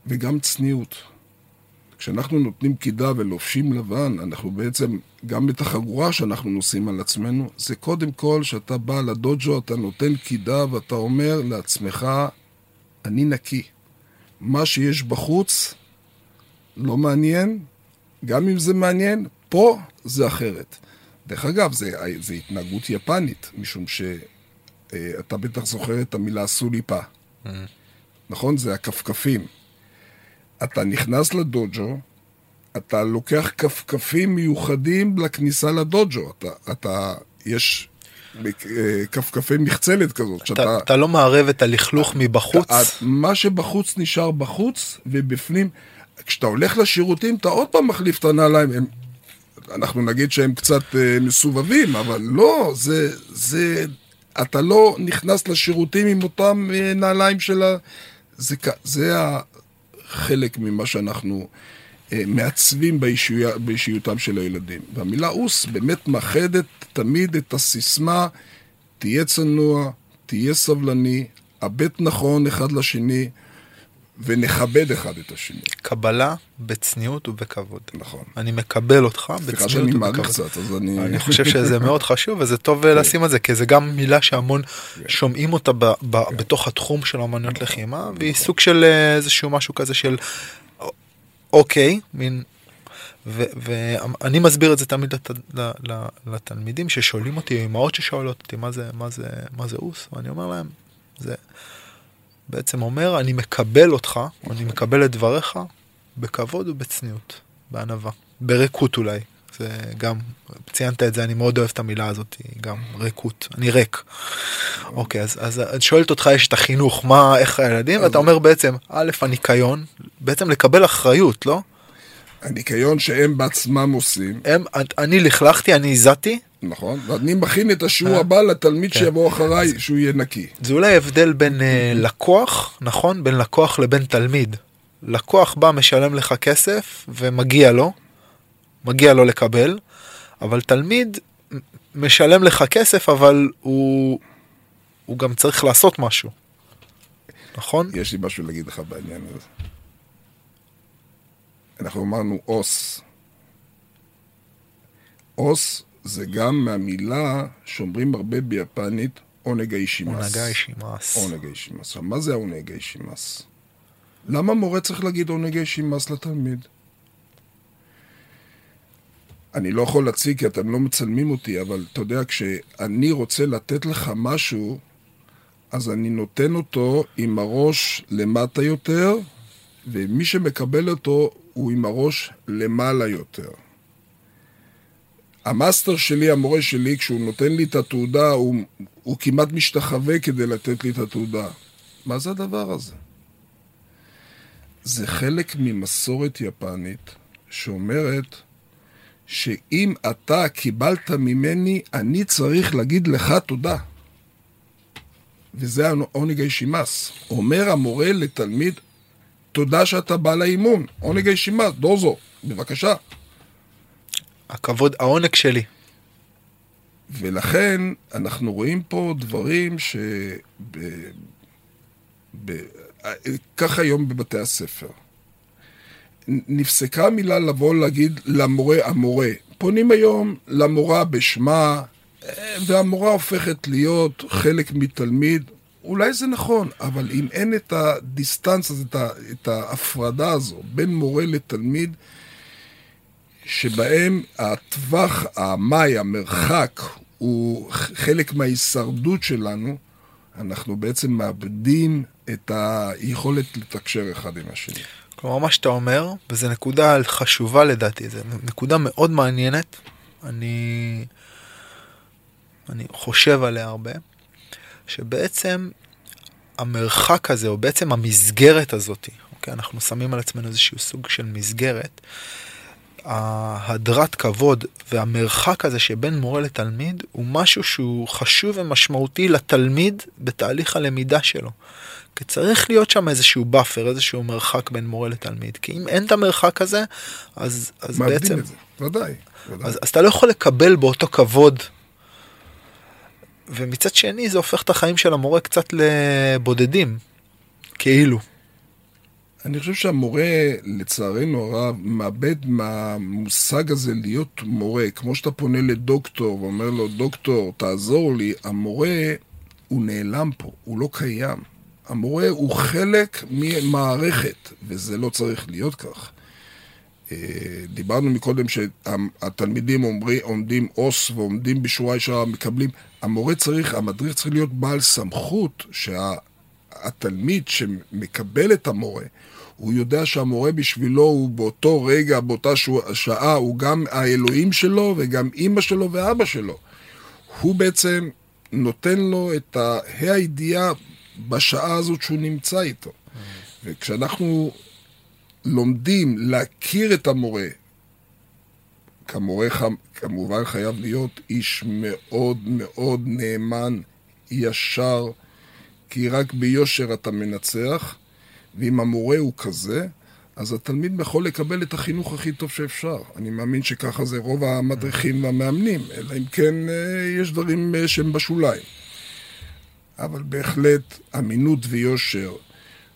וגם צניעות. כשאנחנו נותנים קידה ולובשים לבן, אנחנו בעצם, גם את החגורה שאנחנו נושאים על עצמנו, זה קודם כל שאתה בא לדוג'ו, אתה נותן קידה ואתה אומר לעצמך, אני נקי. מה שיש בחוץ לא מעניין, גם אם זה מעניין, פה זה אחרת. דרך אגב, זה, זה התנהגות יפנית, משום שאתה בטח זוכר את המילה סוליפה. Mm. נכון? זה הכפכפים. אתה נכנס לדוג'ו, אתה לוקח כפכפים מיוחדים לכניסה לדוג'ו. אתה, אתה יש כפכפי מחצלת כזאת. אתה, שאתה, אתה לא מערב את הלכלוך מבחוץ? אתה, מה שבחוץ נשאר בחוץ, ובפנים, כשאתה הולך לשירותים, אתה עוד פעם מחליף את הנעליים. הם, אנחנו נגיד שהם קצת אה, מסובבים, אבל לא, זה, זה, אתה לא נכנס לשירותים עם אותם אה, נעליים של ה... זה, זה חלק ממה שאנחנו אה, מעצבים באישיות, באישיותם של הילדים. והמילה אוס באמת מאחדת תמיד את הסיסמה, תהיה צנוע, תהיה סבלני, הבט נכון אחד לשני, ונכבד אחד את השני. קבלה בצניעות ובכבוד. נכון. אני מקבל אותך סליחה בצניעות שאני ובכבוד. מעריך קצת, אז אני... אני חושב שזה מאוד חשוב וזה טוב לשים את זה כי זה גם מילה שהמון שומעים אותה ב, ב, בתוך התחום של אמנויות לחימה והיא סוג של אה, איזשהו משהו כזה של אוקיי מין. ואני מסביר את זה תמיד לת, ל, ל, לתלמידים ששואלים אותי אמהות ששואלות אותי מה זה מה זה מה זה אוס ואני אומר להם זה בעצם אומר אני מקבל אותך אני מקבל את דבריך בכבוד ובצניעות בענווה בריקות אולי זה גם, ציינת את זה, אני מאוד אוהב את המילה הזאת, גם ריקות, אני ריק. אוקיי, אז, אז את שואלת אותך, יש את החינוך, מה, איך הילדים, ואתה אומר בעצם, א', הניקיון, בעצם לקבל אחריות, לא? הניקיון שהם בעצמם עושים, הם, אני לכלכתי, אני הזעתי, נכון? ואני מכין את השיעור אה? הבא לתלמיד כן. שיבוא אחריי, שהוא יהיה נקי. זה אולי הבדל בין אה, לקוח, נכון? בין לקוח לבין תלמיד. לקוח בא, משלם לך כסף, ומגיע לו, מגיע לו לקבל, אבל תלמיד משלם לך כסף, אבל הוא, הוא גם צריך לעשות משהו. נכון? יש לי משהו להגיד לך בעניין הזה. אנחנו אמרנו אוס. אוס זה גם מהמילה שאומרים הרבה ביפנית, עונג האישימאס. הנהגה אישימאס. עונג האישימאס. עכשיו, מה זה העונג האישימאס? למה מורה צריך להגיד עונג האישימאס לתלמיד? אני לא יכול להציג כי אתם לא מצלמים אותי, אבל אתה יודע, כשאני רוצה לתת לך משהו, אז אני נותן אותו עם הראש למטה יותר, ומי שמקבל אותו הוא עם הראש למעלה יותר. המאסטר שלי, המורה שלי, כשהוא נותן לי את התעודה, הוא, הוא כמעט משתחווה כדי לתת לי את התעודה. מה זה הדבר הזה? זה חלק ממסורת יפנית שאומרת שאם אתה קיבלת ממני, אני צריך להגיד לך תודה. וזה עונג הישימאס. אומר המורה לתלמיד, תודה שאתה בא לאימון, עונג הישימאס, דוזו, בבקשה. הכבוד, העונג שלי. ולכן אנחנו רואים פה דברים ש... ב... ב... כך היום בבתי הספר. נפסקה המילה לבוא להגיד למורה המורה. פונים היום למורה בשמה, והמורה הופכת להיות חלק מתלמיד. אולי זה נכון, אבל אם אין את הדיסטנס הזה, את, ה... את ההפרדה הזו בין מורה לתלמיד, שבהם הטווח, המאי, המרחק, הוא חלק מההישרדות שלנו, אנחנו בעצם מאבדים את היכולת לתקשר אחד עם השני. כלומר, מה שאתה אומר, וזו נקודה חשובה לדעתי, זו נקודה מאוד מעניינת, אני, אני חושב עליה הרבה, שבעצם המרחק הזה, או בעצם המסגרת הזאת, אוקיי, אנחנו שמים על עצמנו איזשהו סוג של מסגרת, ההדרת כבוד והמרחק הזה שבין מורה לתלמיד הוא משהו שהוא חשוב ומשמעותי לתלמיד בתהליך הלמידה שלו. כי צריך להיות שם איזשהו buffer, איזשהו מרחק בין מורה לתלמיד. כי אם אין את המרחק הזה, אז, אז מאבדים בעצם... את זה, ודאי. ודאי. אז, אז אתה לא יכול לקבל באותו כבוד. ומצד שני זה הופך את החיים של המורה קצת לבודדים, כאילו. אני חושב שהמורה, לצערנו הרב, מאבד מהמושג הזה להיות מורה. כמו שאתה פונה לדוקטור ואומר לו, דוקטור, תעזור לי, המורה, הוא נעלם פה, הוא לא קיים. המורה הוא חלק ממערכת, וזה לא צריך להיות כך. דיברנו מקודם שהתלמידים עומרי, עומדים עוס ועומדים בשורה ישרה, מקבלים. המורה צריך, המדריך צריך להיות בעל סמכות שהתלמיד שמקבל את המורה, הוא יודע שהמורה בשבילו הוא באותו רגע, באותה שעה, הוא גם האלוהים שלו וגם אימא שלו ואבא שלו. הוא בעצם נותן לו את הידיעה בשעה הזאת שהוא נמצא איתו. וכשאנחנו לומדים להכיר את המורה, כמורה כמובן חייב להיות איש מאוד מאוד נאמן, ישר, כי רק ביושר אתה מנצח, ואם המורה הוא כזה, אז התלמיד יכול לקבל את החינוך הכי טוב שאפשר. אני מאמין שככה זה רוב המדריכים והמאמנים, אלא אם כן יש דברים שהם בשוליים. אבל בהחלט אמינות ויושר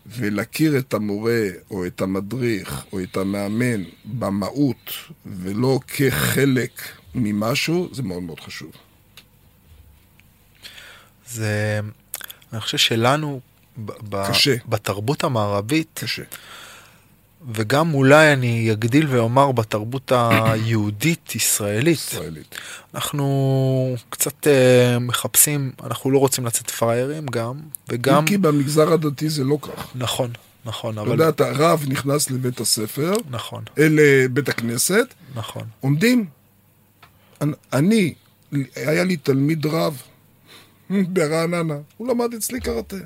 ולהכיר את המורה או את המדריך או את המאמן במהות ולא כחלק ממשהו, זה מאוד מאוד חשוב. זה, אני חושב שלנו, ב- קשה. בתרבות המערבית, קשה. וגם אולי אני אגדיל ואומר בתרבות היהודית-ישראלית, ישראלית. אנחנו קצת אה, מחפשים, אנחנו לא רוצים לצאת פראיירים גם, וגם, אם כי במגזר הדתי זה לא כך. נכון, נכון, אתה אבל, יודע, אתה רב נכנס לבית הספר, נכון, אל בית הכנסת, נכון, עומדים. אני, היה לי תלמיד רב ברעננה, הוא למד אצלי קראטה.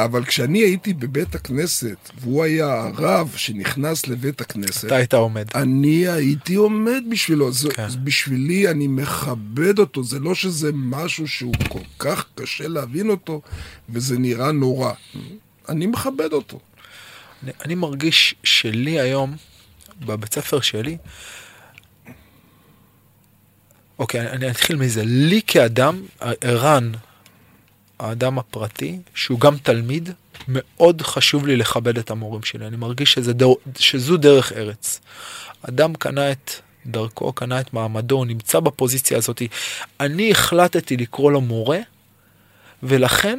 אבל כשאני הייתי בבית הכנסת, והוא היה הרב שנכנס לבית הכנסת, אתה היית עומד, אני הייתי עומד בשבילו. זה, כן. בשבילי אני מכבד אותו, זה לא שזה משהו שהוא כל כך קשה להבין אותו, וזה נראה נורא. אני מכבד אותו. אני, אני מרגיש שלי היום, בבית ספר שלי, אוקיי, אני, אני אתחיל מזה. לי כאדם, ערן, האדם הפרטי, שהוא גם תלמיד, מאוד חשוב לי לכבד את המורים שלי. אני מרגיש שזה דר, שזו דרך ארץ. אדם קנה את דרכו, קנה את מעמדו, נמצא בפוזיציה הזאת. אני החלטתי לקרוא לו מורה, ולכן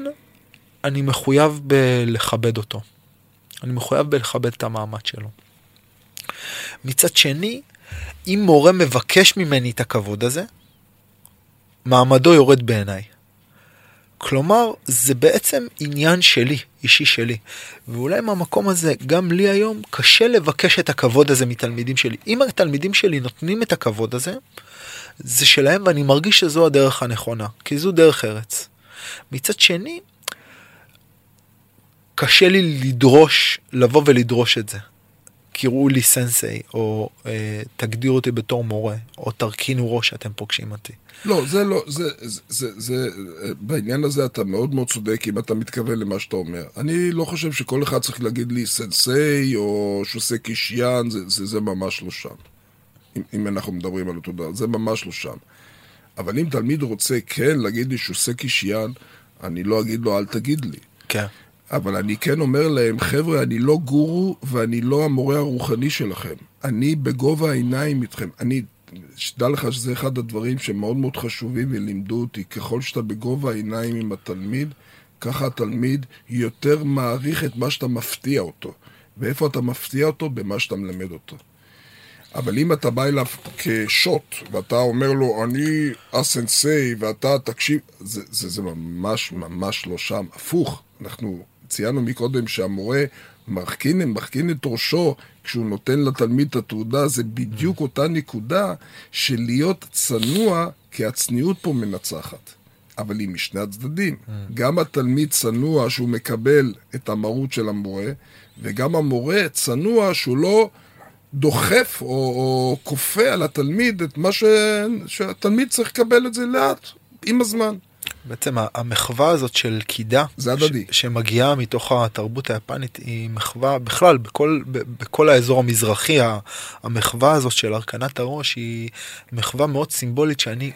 אני מחויב בלכבד אותו. אני מחויב בלכבד את המעמד שלו. מצד שני, אם מורה מבקש ממני את הכבוד הזה, מעמדו יורד בעיניי. כלומר, זה בעצם עניין שלי, אישי שלי. ואולי מהמקום הזה, גם לי היום, קשה לבקש את הכבוד הזה מתלמידים שלי. אם התלמידים שלי נותנים את הכבוד הזה, זה שלהם, ואני מרגיש שזו הדרך הנכונה, כי זו דרך ארץ. מצד שני, קשה לי לדרוש, לבוא ולדרוש את זה. קראו לי סנסei, או אה, תגדירו אותי בתור מורה, או תרכינו ראש שאתם פוגשים אותי. לא, זה לא, זה, זה, זה, זה, בעניין הזה אתה מאוד מאוד צודק אם אתה מתכוון למה שאתה אומר. אני לא חושב שכל אחד צריך להגיד לי סנסei או שוסה קישיאן, זה, זה, זה ממש לא שם. אם, אם אנחנו מדברים על אותו דבר, זה ממש לא שם. אבל אם תלמיד רוצה כן להגיד לי שוסה קישיאן, אני לא אגיד לו אל תגיד לי. כן. אבל אני כן אומר להם, חבר'ה, אני לא גורו ואני לא המורה הרוחני שלכם. אני בגובה העיניים איתכם. אני, שתדע לך שזה אחד הדברים שמאוד מאוד חשובים ולימדו אותי. ככל שאתה בגובה העיניים עם התלמיד, ככה התלמיד יותר מעריך את מה שאתה מפתיע אותו. ואיפה אתה מפתיע אותו? במה שאתה מלמד אותו. אבל אם אתה בא אליו כשוט, ואתה אומר לו, אני הסנסei, ואתה תקשיב, זה, זה, זה ממש ממש לא שם. הפוך, אנחנו ציינו מקודם שהמורה מרכין, מרכין את ראשו כשהוא נותן לתלמיד את התעודה, זה בדיוק אותה נקודה של להיות צנוע, כי הצניעות פה מנצחת. אבל היא משני הצדדים. גם התלמיד צנוע שהוא מקבל את המרות של המורה, וגם המורה צנוע שהוא לא דוחף או, או כופה על התלמיד את מה ש... שהתלמיד צריך לקבל את זה לאט, עם הזמן. בעצם המחווה הזאת של קידה, זה הדדי. ש- שמגיעה מתוך התרבות היפנית, היא מחווה בכלל, בכל, ב- בכל האזור המזרחי, המחווה הזאת של הרכנת הראש היא מחווה מאוד סימבולית שאני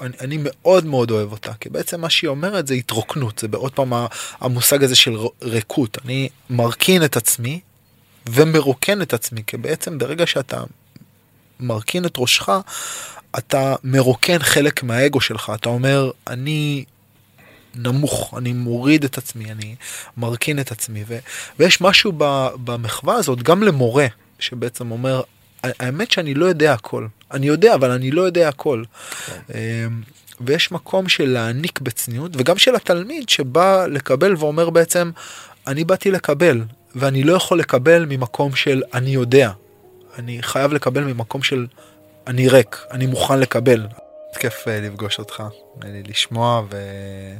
אני, אני מאוד מאוד אוהב אותה, כי בעצם מה שהיא אומרת זה התרוקנות, זה בעוד פעם המושג הזה של ריקות, אני מרכין את עצמי ומרוקן את עצמי, כי בעצם ברגע שאתה מרכין את ראשך, אתה מרוקן חלק מהאגו שלך, אתה אומר, אני נמוך, אני מוריד את עצמי, אני מרכין את עצמי, ו, ויש משהו ב, במחווה הזאת, גם למורה, שבעצם אומר, האמת שאני לא יודע הכל, אני יודע, אבל אני לא יודע הכל. אמ, ויש מקום של להעניק בצניעות, וגם של התלמיד שבא לקבל ואומר בעצם, אני באתי לקבל, ואני לא יכול לקבל ממקום של אני יודע. אני חייב לקבל ממקום של אני ריק, אני מוכן לקבל. כיף אה, לפגוש אותך, אה, לשמוע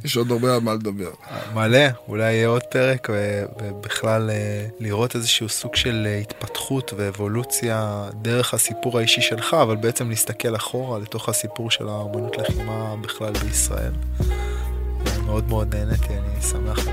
יש עוד הרבה על מה לדבר. ומלא, אולי יהיה עוד פרק ו- ובכלל אה, לראות איזשהו סוג של התפתחות ואבולוציה דרך הסיפור האישי שלך, אבל בעצם להסתכל אחורה לתוך הסיפור של האמנות לחימה בכלל בישראל. מאוד מאוד נהניתי, אני שמח